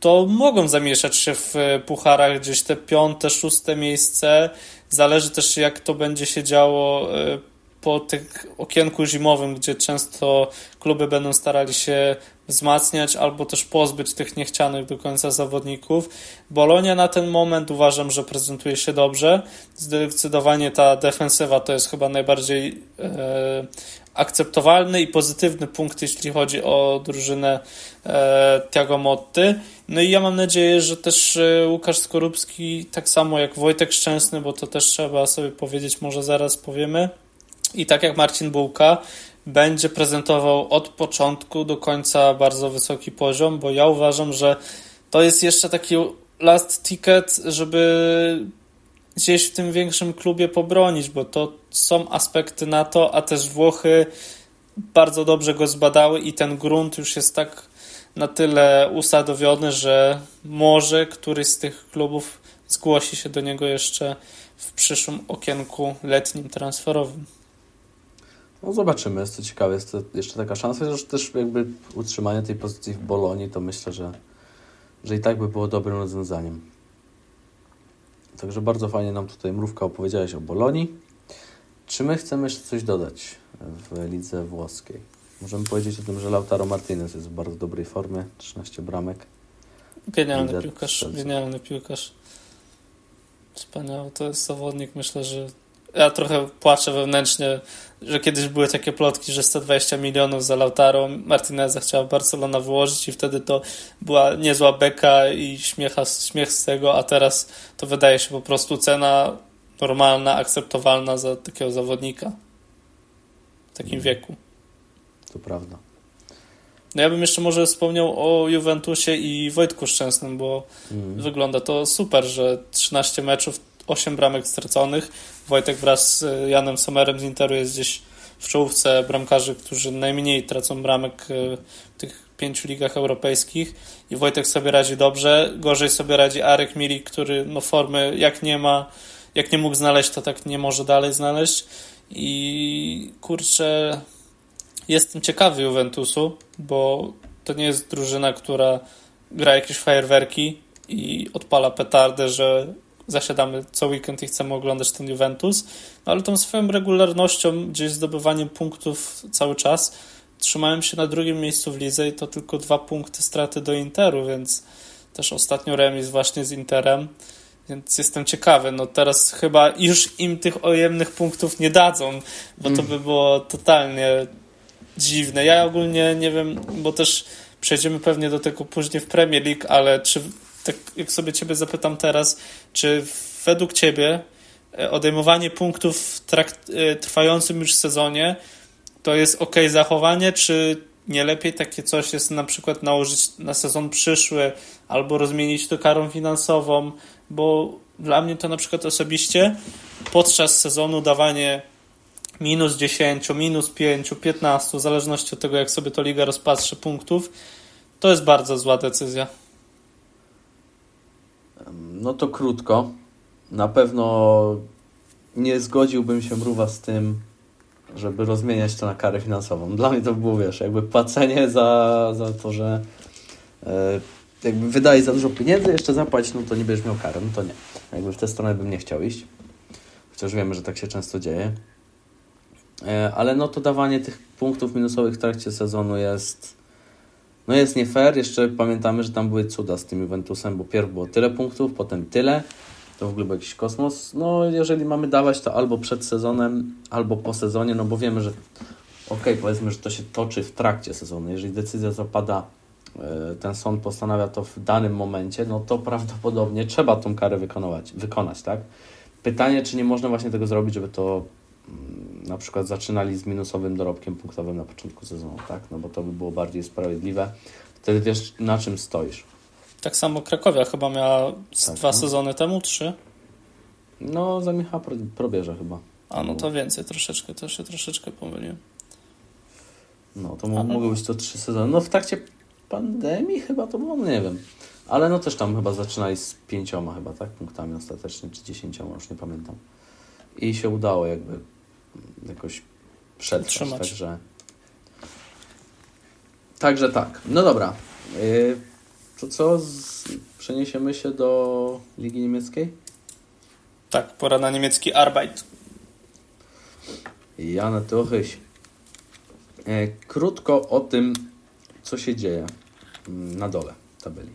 to mogą zamieszać się w pucharach gdzieś te piąte, szóste miejsce. Zależy też, jak to będzie się działo e, po tych okienku zimowym, gdzie często kluby będą starali się wzmacniać albo też pozbyć tych niechcianych do końca zawodników. Bolonia na ten moment uważam, że prezentuje się dobrze. Zdecydowanie ta defensywa to jest chyba najbardziej e, akceptowalny i pozytywny punkt, jeśli chodzi o drużynę e, Tiago Motty. No i ja mam nadzieję, że też e, Łukasz Skorupski, tak samo jak Wojtek Szczęsny, bo to też trzeba sobie powiedzieć, może zaraz powiemy, i tak jak Marcin Bułka, będzie prezentował od początku do końca bardzo wysoki poziom, bo ja uważam, że to jest jeszcze taki last ticket, żeby gdzieś w tym większym klubie pobronić, bo to są aspekty na to, a też Włochy bardzo dobrze go zbadały i ten grunt już jest tak na tyle usadowiony, że może któryś z tych klubów zgłosi się do niego jeszcze w przyszłym okienku letnim transferowym. No zobaczymy, jest to ciekawe, jest to jeszcze taka szansa, że też jakby utrzymanie tej pozycji w Bolonii, to myślę, że, że i tak by było dobrym rozwiązaniem. Także bardzo fajnie nam tutaj Mrówka opowiedziałeś o Bolonii. Czy my chcemy jeszcze coś dodać w lidze włoskiej? Możemy powiedzieć o tym, że Lautaro Martinez jest w bardzo dobrej formie, 13 bramek. Genialny Lider piłkarz, genialny piłkarz. Wspaniały, to jest zawodnik, myślę, że ja trochę płaczę wewnętrznie, że kiedyś były takie plotki, że 120 milionów za Lautaro Martineza chciała Barcelona wyłożyć i wtedy to była niezła beka i śmiecha, śmiech z tego, a teraz to wydaje się po prostu cena normalna, akceptowalna za takiego zawodnika w takim mm. wieku. To prawda. No ja bym jeszcze może wspomniał o Juventusie i Wojtku Szczęsnym, bo mm. wygląda to super, że 13 meczów 8 bramek straconych. Wojtek wraz z Janem Somerem z Interu jest gdzieś w czołówce bramkarzy, którzy najmniej tracą bramek e, w tych pięciu ligach europejskich i Wojtek sobie radzi dobrze. Gorzej sobie radzi Arek Milik, który no formy jak nie ma, jak nie mógł znaleźć, to tak nie może dalej znaleźć. I kurczę, jestem ciekawy Juventusu, bo to nie jest drużyna, która gra jakieś fajerwerki i odpala petardę, że zasiadamy co weekend i chcemy oglądać ten Juventus, no ale tą swoją regularnością, gdzieś zdobywaniem punktów cały czas, trzymałem się na drugim miejscu w lidze i to tylko dwa punkty straty do Interu, więc też ostatnio remis właśnie z Interem, więc jestem ciekawy. No teraz chyba już im tych ojemnych punktów nie dadzą, bo to by było totalnie dziwne. Ja ogólnie nie wiem, bo też przejdziemy pewnie do tego później w Premier League, ale czy tak jak sobie ciebie zapytam teraz, czy według ciebie e, odejmowanie punktów w e, trwającym już sezonie to jest ok zachowanie, czy nie lepiej takie coś jest na przykład nałożyć na sezon przyszły albo rozmienić to karą finansową, bo dla mnie to na przykład osobiście podczas sezonu dawanie minus 10, minus 5, 15, w zależności od tego, jak sobie to liga rozpatrzy punktów, to jest bardzo zła decyzja. No to krótko. Na pewno nie zgodziłbym się mruwa z tym, żeby rozmieniać to na karę finansową. Dla mnie to było, wiesz, jakby płacenie za, za to, że e, jakby wydaje za dużo pieniędzy, jeszcze zapłać, no to nie będziesz miał karę, no to nie. Jakby w tę stronę bym nie chciał iść. Chociaż wiemy, że tak się często dzieje. E, ale no to dawanie tych punktów minusowych w trakcie sezonu jest no jest nie fair. Jeszcze pamiętamy, że tam były cuda z tym Juventusem, bo pierw było tyle punktów, potem tyle. To w ogóle był jakiś kosmos. No jeżeli mamy dawać to albo przed sezonem, albo po sezonie, no bo wiemy, że okay, powiedzmy, że to się toczy w trakcie sezonu. Jeżeli decyzja zapada, e, ten sąd postanawia to w danym momencie, no to prawdopodobnie trzeba tą karę wykonywać, wykonać, tak? Pytanie, czy nie można właśnie tego zrobić, żeby to mm, na przykład zaczynali z minusowym dorobkiem punktowym na początku sezonu, tak? No bo to by było bardziej sprawiedliwe. Wtedy wiesz, na czym stoisz. Tak samo Krakowia chyba miała tak, dwa no. sezony temu, trzy? No, za Michała Probierza chyba. A, no to więcej troszeczkę, to się troszeczkę pomyliłem. No, to Ale... mogły być to trzy sezony. No, w trakcie pandemii chyba to było, no nie wiem. Ale no też tam chyba zaczynali z pięcioma chyba, tak? Punktami ostatecznie, czy dziesięcioma, już nie pamiętam. I się udało jakby jakoś przetrwać, także... Także tak. No dobra. Yy, to co? Przeniesiemy się do Ligi Niemieckiej? Tak, pora na niemiecki Arbeit. Jana Tuchyś. E, krótko o tym, co się dzieje mm, na dole tabeli.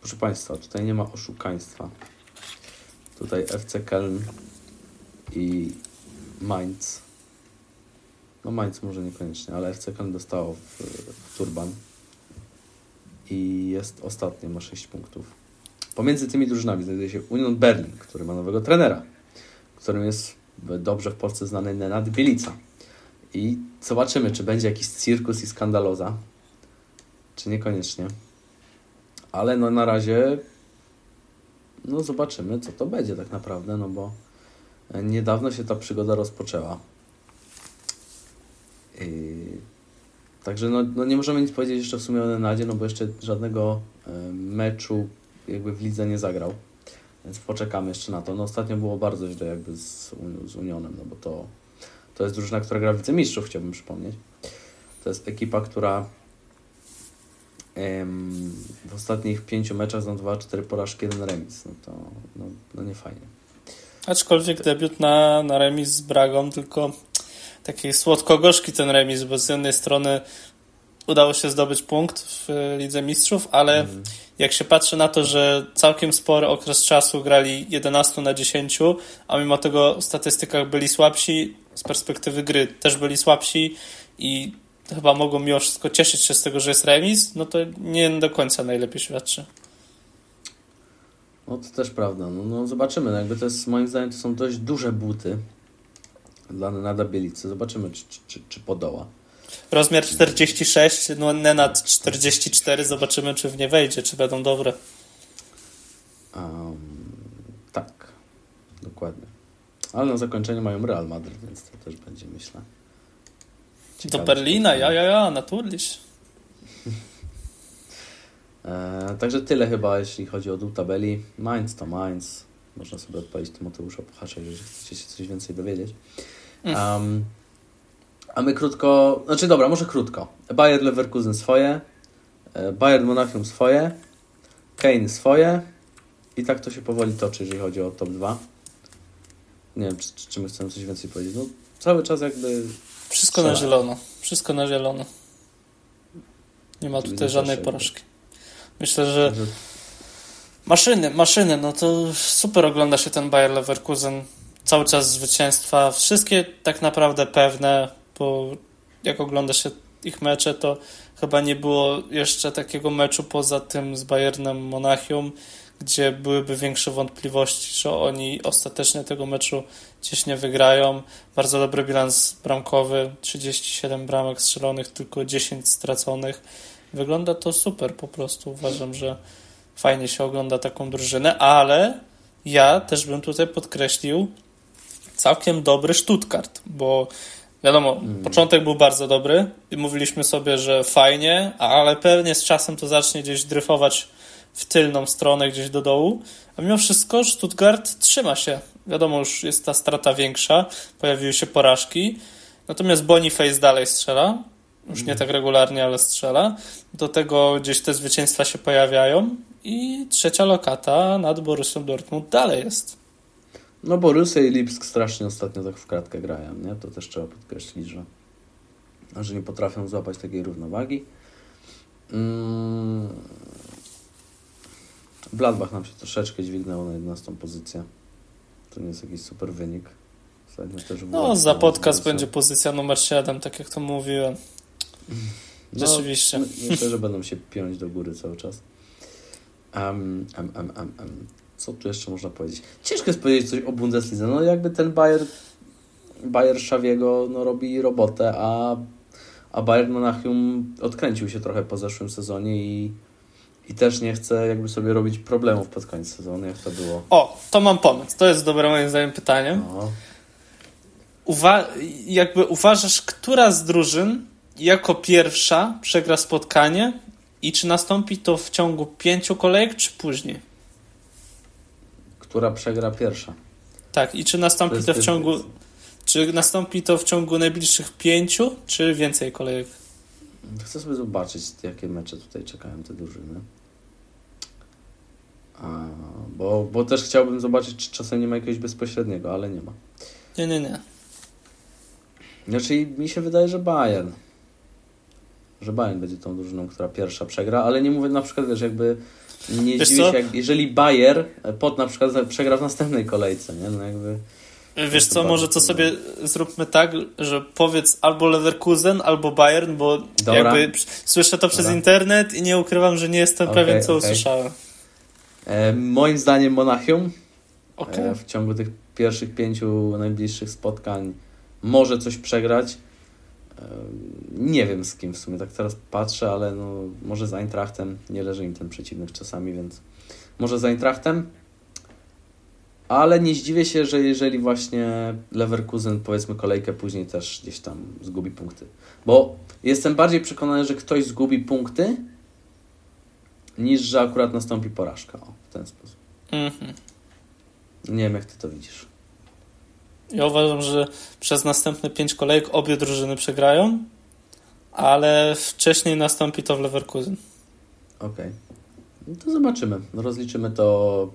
Proszę Państwa, tutaj nie ma oszukaństwa. Tutaj FC Köln i Mainz. No Mainz może niekoniecznie, ale FC Köln dostało w, w Turban i jest ostatni, ma 6 punktów. Pomiędzy tymi drużynami znajduje się Union Berlin, który ma nowego trenera, którym jest dobrze w Polsce znany Nenad Bielica. I zobaczymy, czy będzie jakiś cirkus i skandaloza, czy niekoniecznie. Ale no na razie no zobaczymy, co to będzie tak naprawdę, no bo niedawno się ta przygoda rozpoczęła. Także no, no nie możemy nic powiedzieć jeszcze w sumie o Nenadzie, no bo jeszcze żadnego e, meczu jakby w lidze nie zagrał. Więc poczekamy jeszcze na to. No ostatnio było bardzo źle jakby z, z Unionem, no bo to, to jest drużyna, która gra w Mistrzów, chciałbym przypomnieć. To jest ekipa, która w ostatnich pięciu meczach są 2-4 porażki, jeden remis. No to no, no nie fajnie. Aczkolwiek debiut na, na remis z Bragą, tylko taki słodko-gorzki ten remis, bo z jednej strony udało się zdobyć punkt w Lidze Mistrzów, ale mm. jak się patrzy na to, że całkiem spory okres czasu grali 11 na 10, a mimo tego w statystykach byli słabsi, z perspektywy gry też byli słabsi i chyba mogą mimo wszystko cieszyć się z tego, że jest remis, no to nie do końca najlepiej świadczy. No to też prawda. No, no zobaczymy. No jakby to jest, moim zdaniem to są dość duże buty dla Nenada Bielicy. Zobaczymy, czy, czy, czy, czy podoła. Rozmiar 46, no Nenad 44. Zobaczymy, czy w nie wejdzie, czy będą dobre. Um, tak, dokładnie. Ale na zakończenie mają Real Madrid, więc to też będzie, myślę. Do Berlina, ja, ja, ja, naturliś. E, także tyle chyba, jeśli chodzi o dół tabeli. Mainz to Mainz. Można sobie odpalić Tymoteusza Puchacza, jeżeli chcecie się coś więcej dowiedzieć. Um, a my krótko, znaczy dobra, może krótko. Bayern Leverkusen swoje, e, Bayern Monachium swoje, Kane swoje i tak to się powoli toczy, jeżeli chodzi o top 2. Nie wiem, czy, czy my chcemy coś więcej powiedzieć. No, cały czas jakby... Wszystko na zielono. Wszystko na zielono. Nie ma tutaj żadnej porażki. Myślę, że maszyny, maszyny, no to super ogląda się ten Bayer Leverkusen. Cały czas zwycięstwa. Wszystkie tak naprawdę pewne, bo jak ogląda się ich mecze, to chyba nie było jeszcze takiego meczu poza tym z Bayernem Monachium, gdzie byłyby większe wątpliwości, że oni ostatecznie tego meczu gdzieś nie wygrają. Bardzo dobry bilans bramkowy, 37 bramek strzelonych, tylko 10 straconych. Wygląda to super po prostu. Uważam, że fajnie się ogląda taką drużynę, ale ja też bym tutaj podkreślił całkiem dobry Stuttgart, bo Wiadomo, mm. początek był bardzo dobry i mówiliśmy sobie, że fajnie, ale pewnie z czasem to zacznie gdzieś dryfować w tylną stronę, gdzieś do dołu. A mimo wszystko Stuttgart trzyma się. Wiadomo, już jest ta strata większa, pojawiły się porażki. Natomiast Boniface dalej strzela. Już nie tak regularnie, ale strzela. Do tego gdzieś te zwycięstwa się pojawiają. I trzecia lokata nad Borussią Dortmund dalej jest. No bo Rusy i Lipsk strasznie ostatnio tak w kratkę grają, nie? To też trzeba podkreślić, że, że nie potrafią złapać takiej równowagi. Mm. Bladbach nam się troszeczkę dźwignęło na 11 pozycję. To nie jest jakiś super wynik. no, za podcast będzie pozycja numer 7, tak jak to mówiłem. No, Rzeczywiście. No, myślę, że będą się piąć do góry cały czas. Um, um, um, um, um co tu jeszcze można powiedzieć? Ciężko jest powiedzieć coś o Bundesliga. No jakby ten Bayer, Bayer Szawiego no, robi robotę, a, a Bayern Monachium odkręcił się trochę po zeszłym sezonie i, i też nie chce jakby sobie robić problemów pod koniec sezonu, jak to było. O, to mam pomysł. To jest dobre moim zdaniem pytanie. No. Uwa jakby uważasz, która z drużyn jako pierwsza przegra spotkanie i czy nastąpi to w ciągu pięciu kolejek, czy później? która przegra pierwsza. Tak, i czy nastąpi to, to w ciągu. Czy nastąpi to w ciągu najbliższych pięciu, czy więcej kolejek? Chcę sobie zobaczyć, jakie mecze tutaj czekają te drużyny. A, bo, bo też chciałbym zobaczyć, czy czasem nie ma jakiegoś bezpośredniego, ale nie ma. Nie, nie, nie. Znaczy, mi się wydaje, że Bayern. Że Bayern będzie tą drużyną, która pierwsza przegra, ale nie mówię na przykład, wiesz, jakby nie Wiesz się, jak, jeżeli Bayer pod na przykład przegra w następnej kolejce, nie? No jakby... Wiesz co, może to sobie zróbmy tak, że powiedz albo Leverkusen, albo Bayern, bo Dobra. jakby słyszę to przez Dobra. internet i nie ukrywam, że nie jestem okay, pewien, co okay. usłyszałem. E, moim zdaniem Monachium okay. e, w ciągu tych pierwszych pięciu najbliższych spotkań może coś przegrać. Nie wiem z kim w sumie, tak teraz patrzę, ale no, może z Eintrachtem, nie leży im ten przeciwnik czasami, więc może z Eintrachtem. Ale nie zdziwię się, że jeżeli właśnie Leverkusen powiedzmy kolejkę później też gdzieś tam zgubi punkty. Bo jestem bardziej przekonany, że ktoś zgubi punkty niż że akurat nastąpi porażka. O, w ten sposób. Mhm. Nie wiem, jak ty to widzisz. Ja uważam, że przez następne pięć kolejek obie drużyny przegrają, ale wcześniej nastąpi to w Leverkusen. Okej. Okay. No to zobaczymy. No rozliczymy to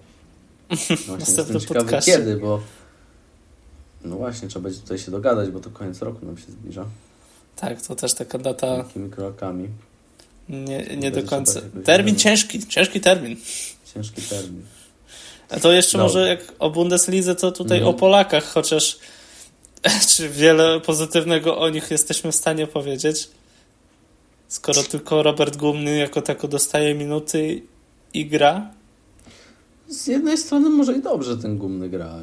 właśnie jestem ciekawy kiedy, bo no właśnie, trzeba będzie tutaj się dogadać, bo to koniec roku nam się zbliża. Tak, to też taka data... Jakimi krokami. Nie, nie do końca. Termin ciężki, ciężki termin. Ciężki termin. A to jeszcze no. może jak o Bundeslidze, to tutaj mm. o Polakach, chociaż czy wiele pozytywnego o nich jesteśmy w stanie powiedzieć, skoro tylko Robert Gumny jako tako dostaje minuty i gra? Z jednej strony może i dobrze ten Gumny gra.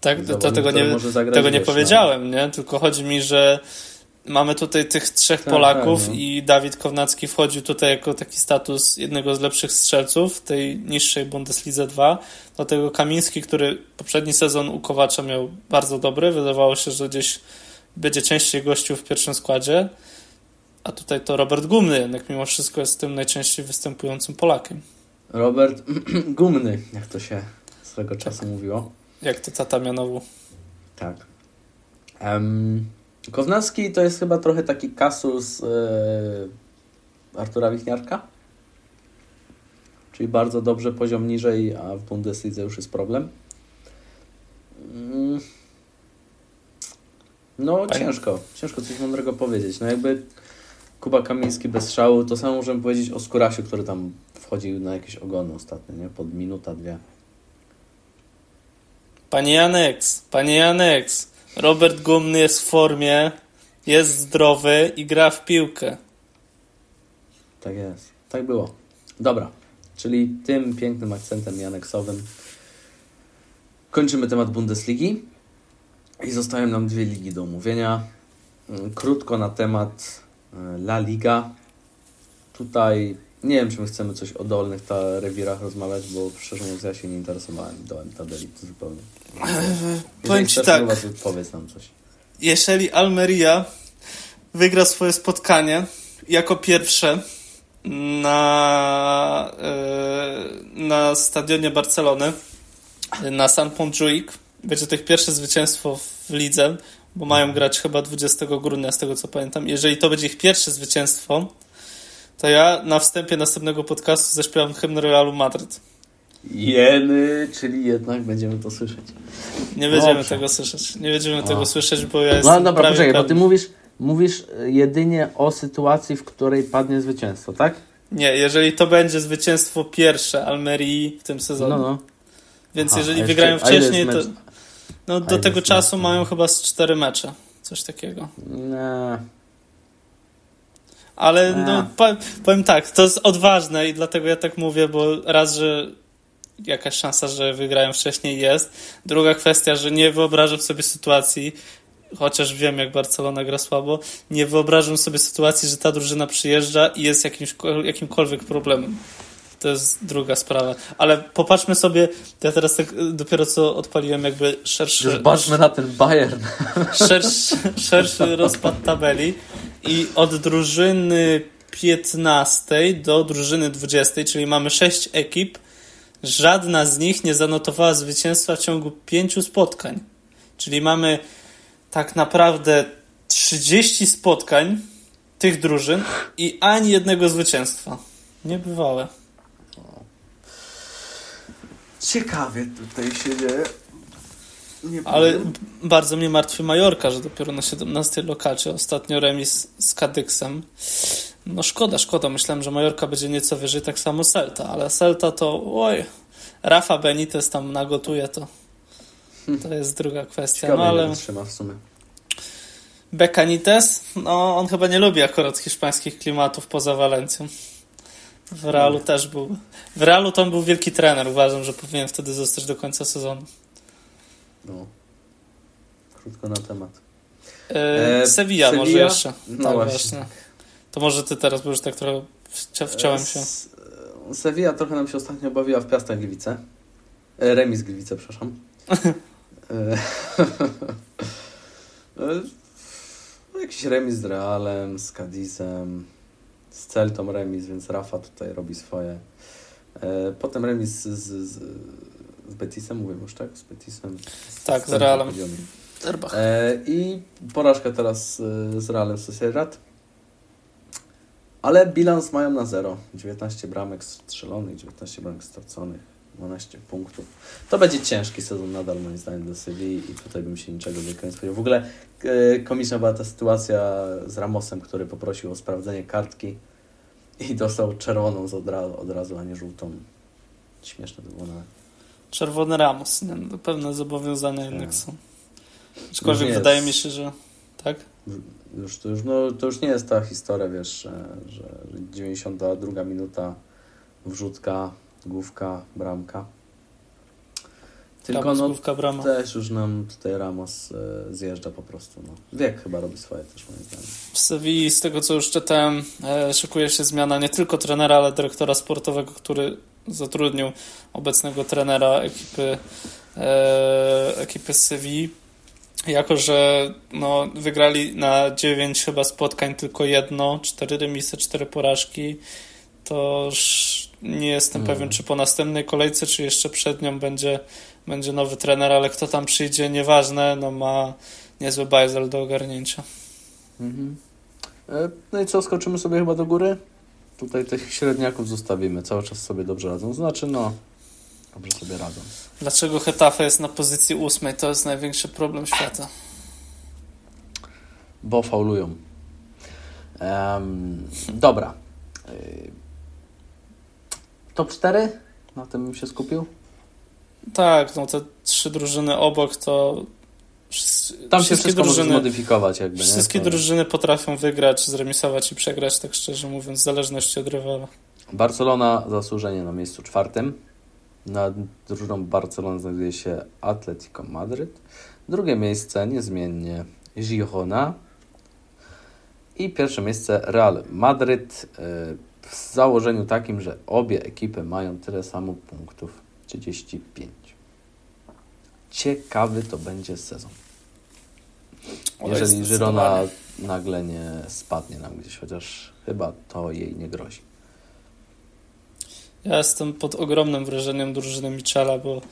Tak, to, to tego nie, tego nie powiedziałem, nie? Tylko chodzi mi, że mamy tutaj tych trzech tak, Polaków tak, no. i Dawid Kownacki wchodził tutaj jako taki status jednego z lepszych strzelców tej niższej Bundeslidze 2. Do tego Kamiński, który poprzedni sezon u Kowacza miał bardzo dobry. Wydawało się, że gdzieś będzie częściej gościł w pierwszym składzie. A tutaj to Robert Gumny jednak mimo wszystko jest tym najczęściej występującym Polakiem. Robert Gumny, jak to się swego czasu tak. mówiło. Jak to tata mianował. Tak. Um, Kownacki to jest chyba trochę taki kasus yy, Artura Wichniarka. czyli bardzo dobrze, poziom niżej, a w Bundeslidze już jest problem. Mm. No ciężko, ciężko coś mądrego powiedzieć. No jakby Kuba Kamiński bez szału, to samo możemy powiedzieć o Skurasiu, który tam wchodził na jakieś ogony ostatnio, nie? Pod minuta, dwie. Panie Janeks, panie Janeks, Robert Gumny jest w formie, jest zdrowy i gra w piłkę. Tak jest, tak było. Dobra, czyli tym pięknym akcentem janeksowym kończymy temat Bundesligi i zostają nam dwie ligi do omówienia. Krótko na temat e, La Liga. Tutaj nie wiem, czy my chcemy coś o dolnych ta rewirach rozmawiać, bo szczerze mówiąc ja się nie interesowałem dołem tabeli zupełnie. Powiem Ci tak. Powiedz nam coś. Jeżeli Almeria wygra swoje spotkanie jako pierwsze na, e, na stadionie Barcelony na San Montjuic, będzie to ich pierwsze zwycięstwo w lidze, bo mają grać chyba 20 grudnia, z tego co pamiętam. Jeżeli to będzie ich pierwsze zwycięstwo, to ja na wstępie następnego podcastu zaśpiewam hymn Realu Madryt. Jeny, czyli jednak będziemy to słyszeć. Nie będziemy Dobrze. tego słyszeć. Nie będziemy o. tego słyszeć, bo ja jestem. No dobra, poczekaj, bo ty mówisz, mówisz jedynie o sytuacji, w której padnie zwycięstwo, tak? Nie, jeżeli to będzie zwycięstwo pierwsze Almerii w tym sezonie. No, no. Więc Aha, jeżeli wygrają wcześniej, to. No, do tego czasu mają chyba z cztery mecze. Coś takiego. Nie. Ale no, powiem, powiem tak, to jest odważne i dlatego ja tak mówię, bo raz, że jakaś szansa, że wygrają wcześniej jest. Druga kwestia, że nie wyobrażam sobie sytuacji, chociaż wiem, jak Barcelona gra słabo, nie wyobrażam sobie sytuacji, że ta drużyna przyjeżdża i jest jakimś, jakimkolwiek problemem. To jest druga sprawa. Ale popatrzmy sobie, ja teraz tak dopiero co odpaliłem jakby szerszy... Zobaczmy na ten Bayern. Szerszy, szerszy rozpad tabeli i od drużyny 15 do drużyny 20, czyli mamy 6 ekip, żadna z nich nie zanotowała zwycięstwa w ciągu 5 spotkań. Czyli mamy tak naprawdę 30 spotkań tych drużyn i ani jednego zwycięstwa. Niebywałe. Ciekawie tutaj się dzieje. Nie Ale bardzo mnie martwi Majorka, że dopiero na 17 lokacie ostatnio remis z Kadyksem. No szkoda, szkoda. Myślałem, że Majorka będzie nieco wyżej, tak samo Celta, ale Celta to oj, Rafa Benitez tam nagotuje to. To jest druga kwestia. Ciekawe, no ale trzyma w sumie. Bekanites, no on chyba nie lubi akurat hiszpańskich klimatów poza Walencją. W Realu no. też był. W Realu to on był wielki trener. Uważam, że powinien wtedy zostać do końca sezonu. No. Krótko na temat. E, Sevilla, Sevilla, może jeszcze. No tak, właśnie. właśnie. To może ty teraz, bo już tak trochę wciąłem się. Sevilla trochę nam się ostatnio bawiła w Piastach Gliwice. E, remis Gliwice, przepraszam. e, no, jakiś remis z Realem, z Cadizem, z Celtą remis, więc Rafa tutaj robi swoje. Potem remis z, z, z, Betisem, mówię już tak? Z Betisem. Z, tak, z, Realem. E, I porażka teraz e, z Realem Sociedad. Ale bilans mają na zero. 19 bramek strzelonych, 19 bramek straconych, 12 punktów. To będzie ciężki sezon nadal moim zdaniem dla Sewilli i tutaj bym się niczego wielkiego nie spodziewał. W ogóle e, komiczna była ta sytuacja z Ramosem, który poprosił o sprawdzenie kartki i dostał czerwoną od razu, od razu a nie żółtą. Śmieszne to było nawet. Czerwony Ramos, nie? No, pewne zobowiązania jednak tak. są. Aczkolwiek wydaje mi się, że tak? Już, to, już, no, to już nie jest ta historia, wiesz, że, że 92 minuta wrzutka, główka, bramka. Tylko Ramos, no, główka, brama. też już nam tutaj Ramos e, zjeżdża po prostu. No. Wiek chyba robi swoje też moim zdaniem. W Sewilli, z tego co już czytałem, e, szykuje się zmiana nie tylko trenera, ale dyrektora sportowego, który zatrudnił obecnego trenera ekipy, e, ekipy z Sewilli. Jako, że no, wygrali na 9 chyba spotkań tylko jedno, 4 remisy, 4 porażki, to nie jestem hmm. pewien, czy po następnej kolejce, czy jeszcze przed nią będzie, będzie nowy trener, ale kto tam przyjdzie, nieważne, no ma niezły bajzel do ogarnięcia. Mhm. E, no i co, skoczymy sobie chyba do góry? Tutaj tych średniaków zostawimy. Cały czas sobie dobrze radzą. Znaczy, no, dobrze sobie radzą. Dlaczego Hetafe jest na pozycji ósmej? To jest największy problem świata. Bo faulują. Um, dobra. Y, top 4? Na tym bym się skupił? Tak, no te trzy drużyny obok to tam się wszystko drużyny, może zmodyfikować jakby. Wszystkie drużyny potrafią wygrać, zremisować i przegrać, tak szczerze mówiąc, w zależności od rywala. Barcelona zasłużenie na miejscu czwartym. Nad drużyną Barcelony znajduje się Atletico Madryt. Drugie miejsce niezmiennie Girona. I pierwsze miejsce Real Madryt e, w założeniu takim, że obie ekipy mają tyle samo punktów 35. Ciekawy to będzie sezon. Jeżeli Żyrona nagle nie spadnie nam gdzieś, chociaż chyba to jej nie grozi. Ja jestem pod ogromnym wrażeniem drużyny Michela, bo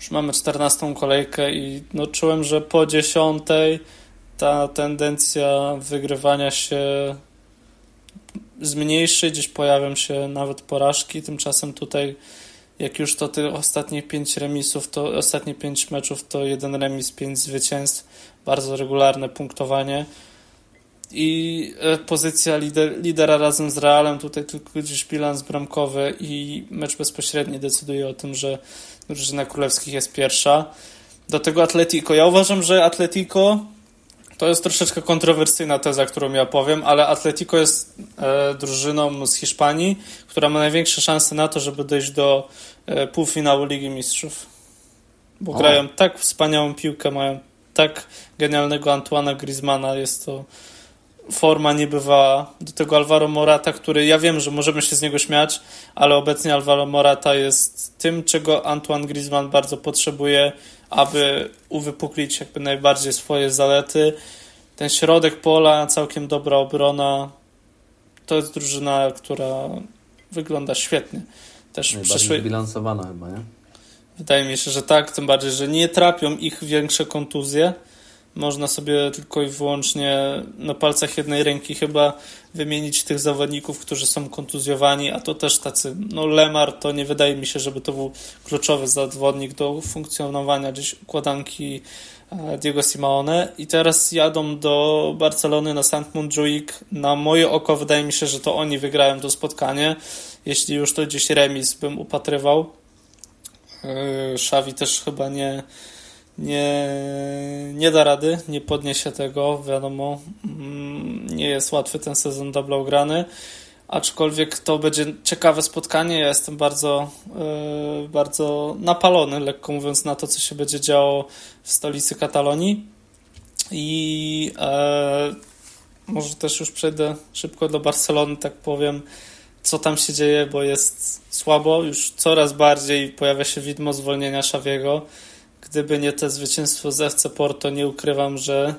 już mamy 14 kolejkę i no, czułem, że po 10 ta tendencja wygrywania się zmniejszy, gdzieś pojawią się nawet porażki. Tymczasem tutaj, jak już to tych ostatnich 5 remisów, to ostatnie 5 meczów to jeden remis, 5 zwycięstw, bardzo regularne punktowanie. I e, pozycja lider, lidera razem z Realem, tutaj tylko gdzieś bilans bramkowy i mecz bezpośredni decyduje o tym, że drużyna królewskich jest pierwsza. Do tego Atletico. Ja uważam, że Atletico to jest troszeczkę kontrowersyjna teza, którą ja powiem, ale Atletico jest e, drużyną z Hiszpanii, która ma największe szanse na to, żeby dojść do e, półfinału Ligi Mistrzów. Bo o. grają tak wspaniałą piłkę, mają tak genialnego Antoana Griezmana, jest to forma niebywała. Do tego Alvaro Morata, który ja wiem, że możemy się z niego śmiać, ale obecnie Alvaro Morata jest tym, czego Antoine Griezmann bardzo potrzebuje, aby uwypuklić jakby najbardziej swoje zalety. Ten środek pola, całkiem dobra obrona. To jest drużyna, która wygląda świetnie. Też Najbardziej przyszły... zbilansowana chyba, nie? Wydaje mi się, że tak, tym bardziej, że nie trapią ich większe kontuzje. Można sobie tylko i wyłącznie na palcach jednej ręki chyba wymienić tych zawodników, którzy są kontuzjowani, a to też tacy, no Lemar to nie wydaje mi się, żeby to był kluczowy zawodnik do funkcjonowania gdzieś układanki e, Diego Simeone i teraz jadą do Barcelony na St. Montjuic. Na moje oko wydaje mi się, że to oni wygrają to spotkanie. Jeśli już to gdzieś remis bym upatrywał. Szawi e, też chyba nie, nie, nie da rady, nie podniesie tego, wiadomo, mm, nie jest łatwy ten sezon dla Blaugrany, aczkolwiek to będzie ciekawe spotkanie, ja jestem bardzo, e, bardzo napalony, lekko mówiąc, na to, co się będzie działo w stolicy Katalonii. I e, może też już przejdę szybko do Barcelony, tak powiem, co tam się dzieje, bo jest słabo, już coraz bardziej pojawia się widmo zwolnienia Szawiego. Gdyby nie to zwycięstwo z FC Porto, nie ukrywam, że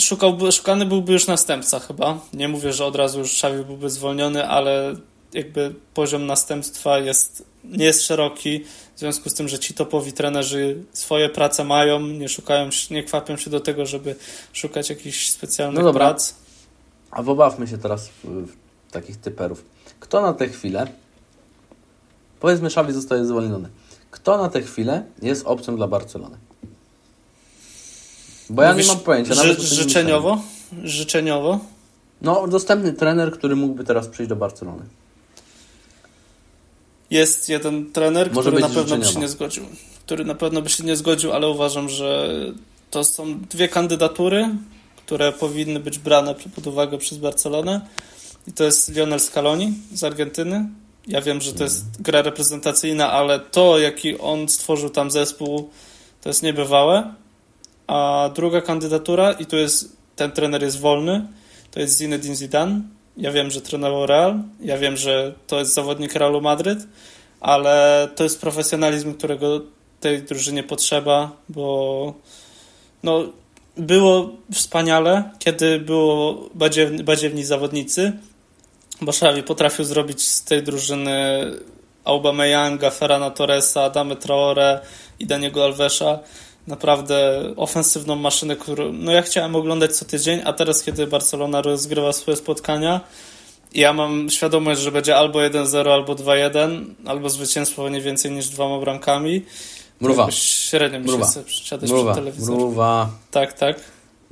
szukałby, szukany byłby już następca chyba. Nie mówię, że od razu już Szawi byłby zwolniony, ale jakby poziom następstwa jest, nie jest szeroki, w związku z tym, że ci topowi trenerzy swoje prace mają, nie szukają, nie kwapią się do tego, żeby szukać jakichś specjalnych no dobra. prac. A pobawmy się teraz w takich typerów. Kto na tę chwilę, powiedzmy Xavi zostaje zwolniony, kto na tę chwilę jest opcją dla Barcelony? Bo ja Mówisz, nie mam pojęcia. Ży życzeniowo? Życzeniowo? No, dostępny trener, który mógłby teraz przyjść do Barcelony. Jest jeden trener, Może który na pewno by się nie zgodził. Który na pewno by się nie zgodził, ale uważam, że to są dwie kandydatury, które powinny być brane pod uwagę przez Barcelonę. I to jest Lionel Scaloni z Argentyny. Ja wiem, że to jest gra reprezentacyjna, ale to, jaki on stworzył tam zespół, to jest niebywałe. A druga kandydatura, i tu jest, ten trener jest wolny, to jest Zinedine Zidane. Ja wiem, że trenował Real, ja wiem, że to jest zawodnik Realu Madryt, ale to jest profesjonalizm, którego tej drużynie potrzeba, bo no, było wspaniale, kiedy było badziewni, badziewni zawodnicy, Xavi potrafił zrobić z tej drużyny Aubameyanga, Ferrana Torresa, Adame Traore i Daniego Alvesa naprawdę ofensywną maszynę, którą no ja chciałem oglądać co tydzień, a teraz kiedy Barcelona rozgrywa swoje spotkania, ja mam świadomość, że będzie albo 1-0, albo 2-1, albo zwycięstwo nie więcej niż dwoma bramkami. Mruwa. Średnio mi się chce przysiadać Mruwa. przed telewizorem. Mruwa. Tak, tak.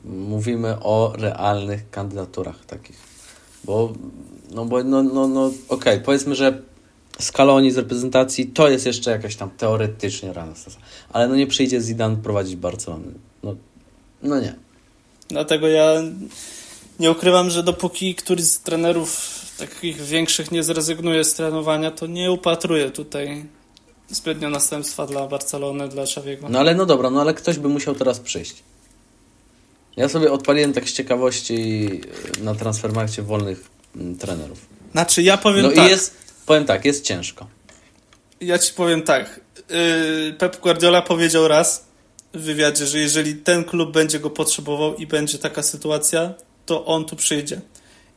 Mówimy o realnych kandydaturach takich. Bo, no bo, no, no, no okej, powiedzmy, że Scaloni z reprezentacji to jest jeszcze jakaś tam teoretycznie realna sytuacja. Ale no nie przyjdzie Zidane prowadzić Barcelony. No, no nie. Dlatego ja nie ukrywam, że dopóki któryś z trenerów takich większych nie zrezygnuje z trenowania, to nie upatruję tutaj zbytnio następstwa dla Barcelony, dla Xaviego. No ale no dobra, no ale ktoś by musiał teraz przyjść. Ja sobie odpaliłem tak z ciekawości na transfermarkcie wolnych trenerów. Znaczy ja powiem No tak. i jest, powiem tak, jest ciężko. Ja ci powiem tak. Yy, Pep Guardiola powiedział raz w wywiadzie, że jeżeli ten klub będzie go potrzebował i będzie taka sytuacja, to on tu przyjdzie.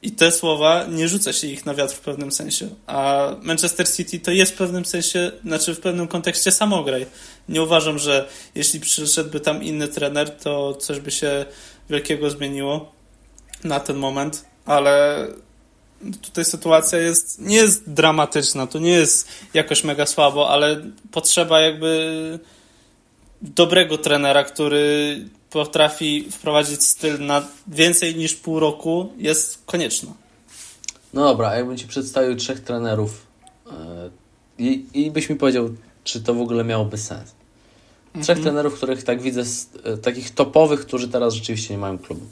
I te słowa nie rzuca się ich na wiatr w pewnym sensie. A Manchester City to jest w pewnym sensie, znaczy w pewnym kontekście samograj. Nie uważam, że jeśli przyszedłby tam inny trener, to coś by się wielkiego zmieniło na ten moment, ale tutaj sytuacja jest, nie jest dramatyczna, to nie jest jakoś mega słabo, ale potrzeba jakby dobrego trenera, który potrafi wprowadzić styl na więcej niż pół roku jest konieczna. No dobra, a jakbym Ci przedstawił trzech trenerów yy, i, i byś mi powiedział, czy to w ogóle miałoby sens. Trzech trenerów, których tak widzę, z, e, takich topowych, którzy teraz rzeczywiście nie mają klubu.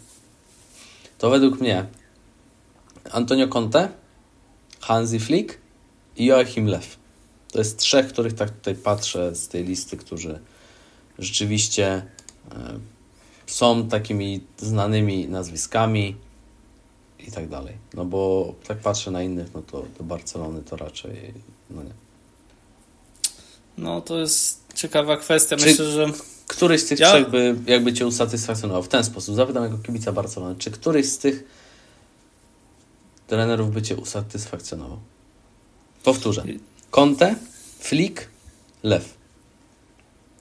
To według mnie Antonio Conte, Hansi Flick i Joachim Lew. To jest trzech, których tak tutaj patrzę z tej listy, którzy rzeczywiście e, są takimi znanymi nazwiskami i tak dalej. No bo tak patrzę na innych, no to do Barcelony to raczej no nie. No to jest ciekawa kwestia. Czy- Myślę, że Któryś z tych Ja- trzech by jakby Cię usatysfakcjonował? W ten sposób. Zapytam jako kibica Barcelony. Czy któryś z tych trenerów by Cię usatysfakcjonował? Powtórzę. Conte, Flick, Lew.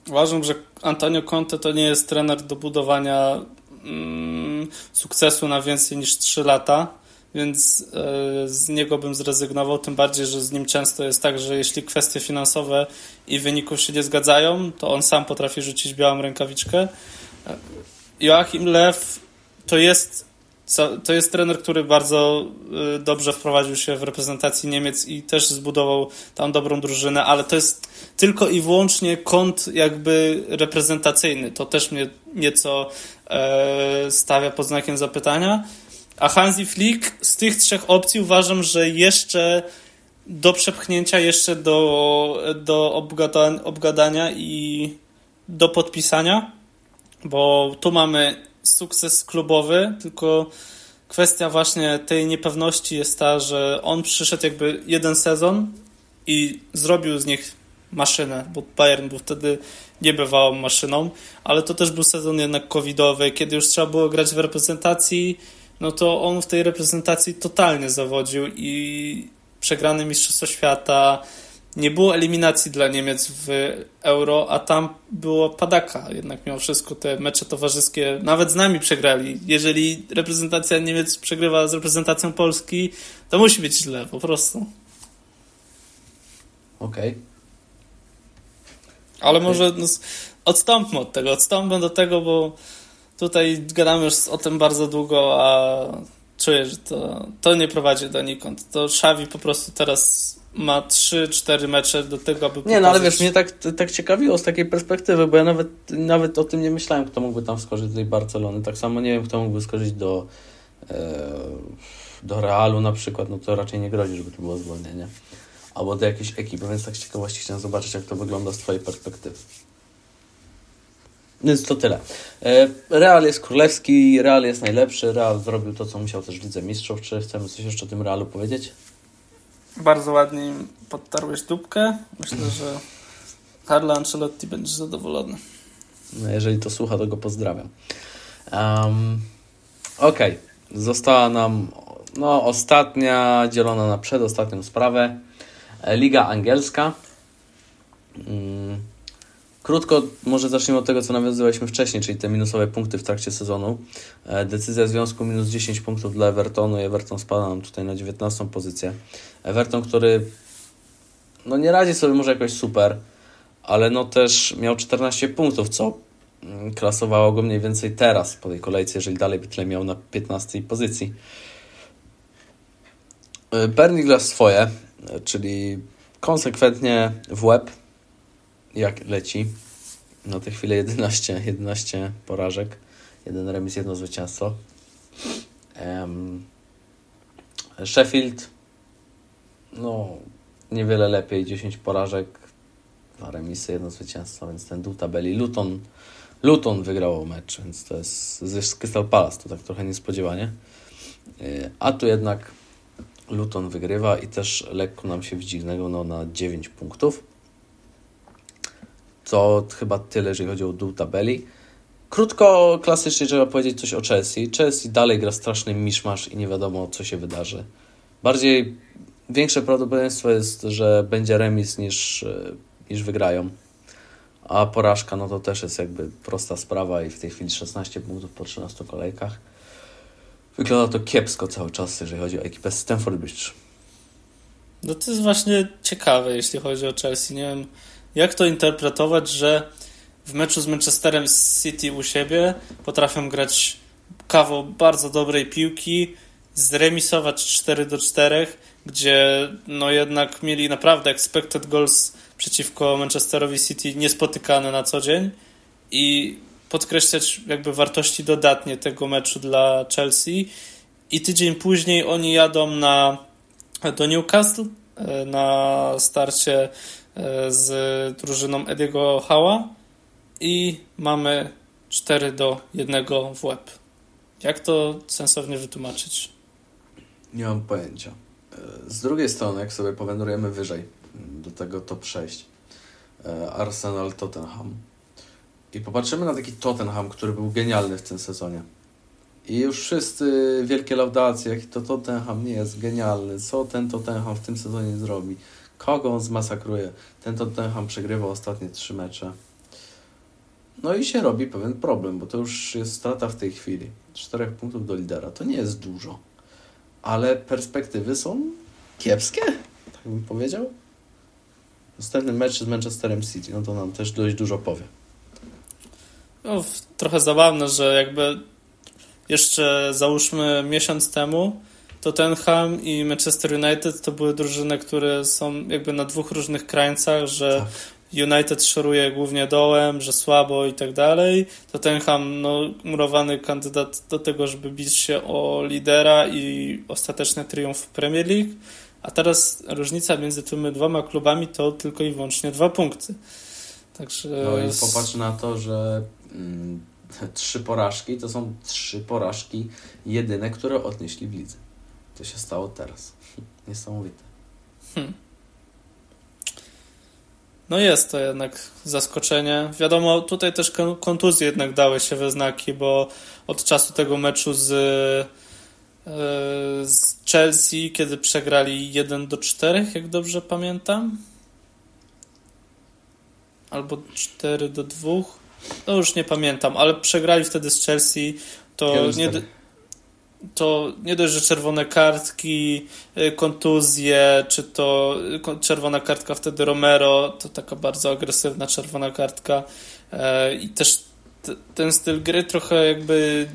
uważam, że Antonio Conte to nie jest trener do budowania mm, sukcesu na więcej niż 3 lata, więc e, z niego bym zrezygnował, tym bardziej, że z nim często jest tak, że jeśli kwestie finansowe i wyników się nie zgadzają, to on sam potrafi rzucić białą rękawiczkę. E, Joachim Lew to jest to jest trener, który bardzo y, dobrze wprowadził się w reprezentacji Niemiec i też zbudował tam dobrą drużynę, ale to jest tylko i wyłącznie kąt jakby reprezentacyjny. To też mnie nieco e, stawia pod znakiem zapytania. A Hansi Flick z tych trzech opcji uważam, że jeszcze do przepchnięcia, jeszcze do, do obgada, obgadania i do podpisania, bo tu mamy sukces klubowy, tylko kwestia właśnie tej niepewności jest ta, że on przyszedł jakby jeden sezon i zrobił z nich maszynę, bo Bayern był wtedy niebywałą maszyną, ale to też był sezon jednak covidowy, kiedy już trzeba było grać w reprezentacji, no to on w tej reprezentacji totalnie zawodził i przegrane Mistrzostwo Świata, nie było eliminacji dla Niemiec w Euro, a tam było padaka. Jednak mimo wszystko te mecze towarzyskie nawet z nami przegrali. Jeżeli reprezentacja Niemiec przegrywa z reprezentacją Polski, to musi być źle po prostu. Okej. Ale może no, odstąpmy od tego, odstąpmy do tego, bo tutaj gadamy już o tym bardzo długo, a czuję, że to, to nie prowadzi donikąd. To Xavi po prostu teraz ma 3-4 mecze do tego, aby Nie, no ale pokazać- wiesz, mnie tak, tak ciekawiło z takiej perspektywy, bo ja nawet, nawet o tym nie myślałem, kto mógłby tam skoczyć do tej Barcelony. Tak samo nie wiem, kto mógłby skoczyć do, e, do Realu na przykład, no to raczej nie grozi, żeby to było zwolnienie. Albo do jakiejś ekipy, więc tak z ciekawości chciałem zobaczyć, jak to wygląda z Twojej perspektywy. Więc to tyle. E, Real jest królewski, Real jest najlepszy, Real zrobił to, co musiał też w Lidze Mistrzów. Czy chcemy coś jeszcze o tym Realu powiedzieć? Bardzo ładnie im podtarłeś dupkę. Myślę, że Carlo Ancelotti będzie zadowolony. No, jeżeli to słucha, to go pozdrawiam. Um, Okej, została nam no, ostatnia, dzielona na przedostatnią sprawę. Liga angielska. Krótko, może zaczniemy od tego, co nawiązywaliśmy wcześniej, czyli te minusowe punkty w trakcie sezonu. E, decyzja związku minus 10 punktów dla Evertonu i Everton spada nam tutaj na 19 pozycję. Everton, który no nie radzi sobie może jakoś super, ale no też miał 14 punktów, co mm, klasowało go mniej więcej teraz po tej kolejce, jeżeli dalej by tyle miał na 15 pozycji. E, gra swoje, e, czyli konsekwentnie w łeb, jak leci. Na tę chwilę 11, 11 porażek, jeden remis, jedno zwycięstwo. Um, Sheffield, no niewiele lepiej, 10 porażek, dwa remisy, jedno zwycięstwo, więc ten dół tabeli. Luton, Luton wygrał mecz, więc to jest z Crystal Palace, to tak trochę niespodziewanie. E, a tu jednak Luton wygrywa i też lekko nam się wdźwignęło no, na 9 punktów. To chyba tyle, jeżeli chodzi o dół tabeli. Krótko, klasycznie trzeba powiedzieć coś o Chelsea. Chelsea dalej gra straszny miszmasz i nie wiadomo, co się wydarzy. Bardziej, większe prawdopodobieństwo jest, że będzie remis niż, niż wygrają. A porażka, no to też jest jakby prosta sprawa i w tej chwili 16 punktów po 13 kolejkach. Wygląda to kiepsko cały czas, jeżeli chodzi o ekipę Stanford Bridge. No to jest właśnie ciekawe, jeśli chodzi o Chelsea. Nie wiem, jak to interpretować, że w meczu z Manchesterem City u siebie potrafią grać kawał bardzo dobrej piłki, zremisować 4 do 4, gdzie no jednak mieli naprawdę expected goals przeciwko Manchesterowi City niespotykane na co dzień i podkreślać jakby wartości dodatnie tego meczu dla Chelsea. I tydzień później oni jadą na, do Newcastle e, na starcie z drużyną Ediego Hała i mamy 4 do 1 w łeb. Jak to sensownie wytłumaczyć? Nie mam pojęcia. E, z drugiej strony, jak sobie powędrujemy wyżej do tego top 6, Arsenal Tottenham, i popatrzymy na taki Tottenham, który był genialny w tym sezonie. I już wszyscy wielkie laudacje, jaki to Tottenham nie jest genialny, co ten Tottenham w tym sezonie zrobi, kogo on zmasakruje. Ten Tottenham przegrywa ostatnie trzy mecze. No i się robi pewien problem, bo to już jest strata w tej chwili. Czterech punktów do lidera. To nie jest dużo. Ale perspektywy są kiepskie, tak bym powiedział. Następny mecz z Manchesterem City, no to nam też dość dużo powie no, trochę zabawne, że jakby jeszcze załóżmy miesiąc temu Tottenham i Manchester United to były drużyny, które są jakby na dwóch różnych krańcach, że tak. United szoruje głównie dołem, że słabo i tak dalej. Tottenham, no, murowany kandydat do tego, żeby bić się o lidera i ostateczny triumf Premier League. A teraz różnica między tymi dwoma klubami to tylko i wyłącznie dwa punkty. Także... No i popatrz na to, że mm, trzy porażki to są trzy porażki jedyne, które odnieśli w lidze. To się stało teraz. Niesamowite. Hmm. No jest to jednak zaskoczenie. Wiadomo, tutaj też kontuzje jednak dały się we znaki, bo od czasu tego meczu z, e, z Chelsea, kiedy przegrali 1 do 4, jak dobrze pamiętam, albo 4 do 2. No już nie pamiętam, ale przegrali wtedy z Chelsea. To nie, to nie dość, że czerwone kartki, y, kontuzje, czy to czerwona kartka wtedy Romero, to taka bardzo agresywna czerwona kartka. E, I też ten styl gry trochę jakby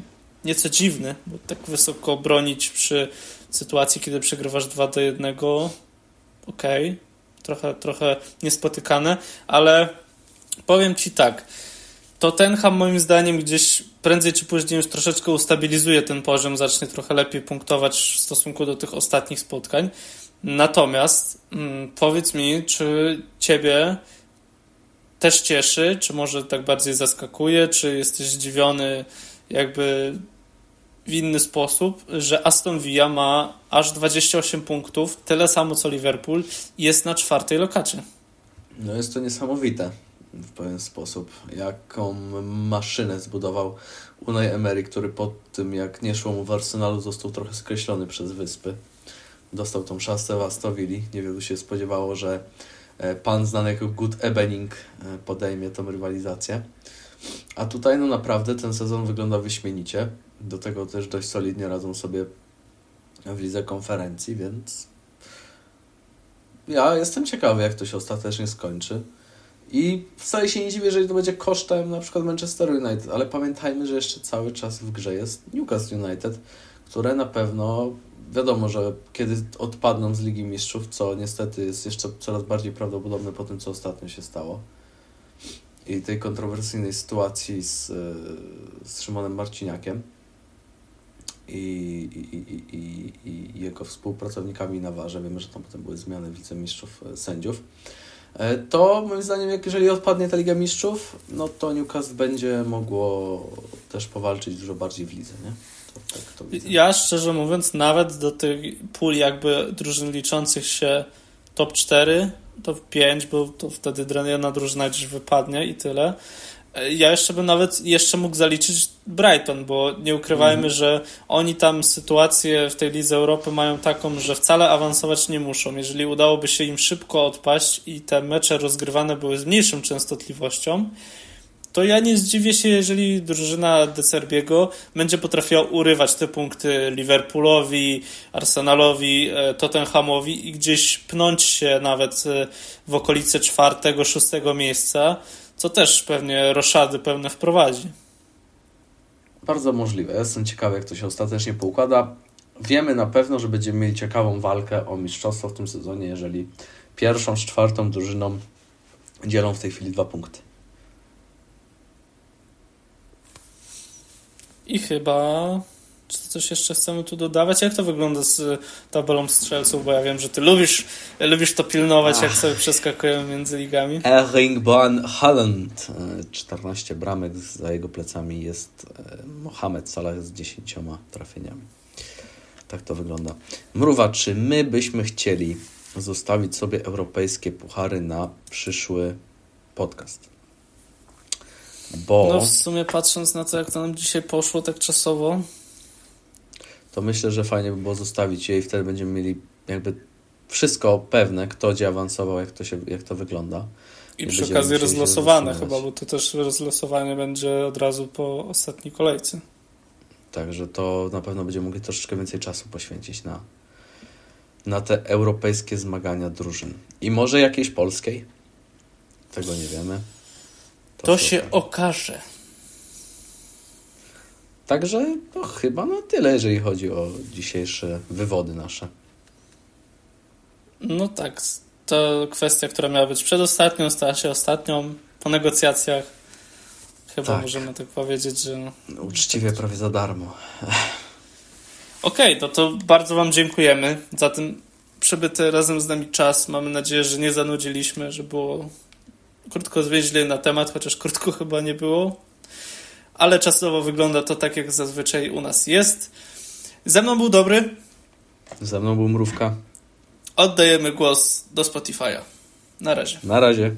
nieco dziwny, bo tak wysoko bronić przy sytuacji, kiedy przegrywasz 2 do 1, okej, okay. trochę, trochę niespotykane, ale Powiem Ci tak. Tottenham moim zdaniem gdzieś prędzej czy później już troszeczkę ustabilizuje ten poziom, zacznie trochę lepiej punktować w stosunku do tych ostatnich spotkań. Natomiast mm, powiedz mi, czy Ciebie też cieszy, czy może tak bardziej zaskakuje, czy jesteś zdziwiony jakby w inny sposób, że Aston Villa ma aż 28 punktów, tyle samo co Liverpool i jest na czwartej lokacie. No jest to niesamowite w pewien sposób. Jaką maszynę zbudował Unai Emery, który po tym jak nie szło mu w Arsenalu został trochę skreślony przez Wyspy. Dostał tą szansę w Astowili. Niewielu się spodziewało, że e, pan znany jako Good Evening e, podejmie tą rywalizację. A tutaj no naprawdę ten sezon wygląda wyśmienicie. Do tego też dość solidnie radzą sobie w lidze konferencji, więc ja jestem ciekawy, jak to się ostatecznie skończy. I wcale się nie dziwię, jeżeli to będzie kosztem na przykład Manchester United, ale pamiętajmy, że jeszcze cały czas w grze jest Newcastle United, które na pewno wiadomo, że kiedy odpadną z Ligi Mistrzów, co niestety jest jeszcze coraz bardziej prawdopodobne po tym, co ostatnio się stało i tej kontrowersyjnej sytuacji z, z Szymonem Marciniakiem i, i, i, i, i jego współpracownikami na warze. Wiemy, że tam potem były zmiany wicemistrzów e, sędziów. E, to moim zdaniem, jak jeżeli odpadnie ta Liga Mistrzów, no to Newcastle będzie mogło też powalczyć dużo bardziej w lidze, nie? To, tak to ja szczerze mówiąc, nawet do tych puli jakby drużyn liczących się top 4, top 5, bo to wtedy jedna drużyna gdzieś wypadnie i tyle. Ja jeszcze bym nawet jeszcze mógł zaliczyć Brighton, bo nie ukrywajmy, mm. że oni tam sytuację w tej Lidze Europy mają taką, że wcale awansować nie muszą. Jeżeli udałoby się im szybko odpaść i te mecze rozgrywane były z mniejszą częstotliwością, to ja nie zdziwię się, jeżeli drużyna De Serbiego będzie potrafiła urywać te punkty Liverpoolowi, Arsenalowi, e, Tottenhamowi i gdzieś pnąć się nawet e, w okolice czwartego, szóstego miejsca co też pewnie roszady pełne wprowadzi. Bardzo możliwe. Jestem ciekawy, jak to się ostatecznie poukłada. Wiemy na pewno, że będziemy mieli ciekawą walkę o mistrzostwo w tym sezonie, jeżeli pierwszą z czwartą drużyną dzielą w tej chwili dwa punkty. I chyba czy coś jeszcze chcemy tu dodawać? Jak to wygląda z tabelą strzelców? Bo ja wiem, że ty lubisz, lubisz to pilnować, Ach. jak sobie przeskakujemy między ligami. Erling Haaland. 14 bramek za jego plecami jest Mohamed Salah z 10 trafieniami. Tak to wygląda. Mruwa, czy my byśmy chcieli zostawić sobie europejskie puchary na przyszły podcast? Bo... No w sumie patrząc na to, jak to nam dzisiaj poszło tak czasowo, to myślę, że fajnie by było zostawić je i wtedy będziemy mieli jakby wszystko pewne, kto gdzie awansował, jak to, się, jak to wygląda. I, I przy okazji rozlosowane chyba, bo to też rozlosowanie będzie od razu po ostatniej kolejce. Także to na pewno będziemy mogli troszeczkę więcej czasu poświęcić na, na te europejskie zmagania drużyn. I może jakiejś polskiej? Tego nie wiemy. To, to się okaże. Także to chyba na tyle, jeżeli chodzi o dzisiejsze wywody nasze. No tak, to kwestia, która miała być przedostatnią, stała się ostatnią po negocjacjach. Chyba tak. możemy tak powiedzieć, że. Uczciwie tak. prawie za darmo. Okej, okay, to, to bardzo Wam dziękujemy za ten przybyty razem z nami czas. Mamy nadzieję, że nie zanudziliśmy, że było krótko zwięźle na temat, chociaż krótko chyba nie było ale czasowo wygląda to tak, jak zazwyczaj u nas jest. Ze mną był Dobry. Ze mną był Mrówka. Oddajemy głos do Spotify'a. Na razie. Na razie.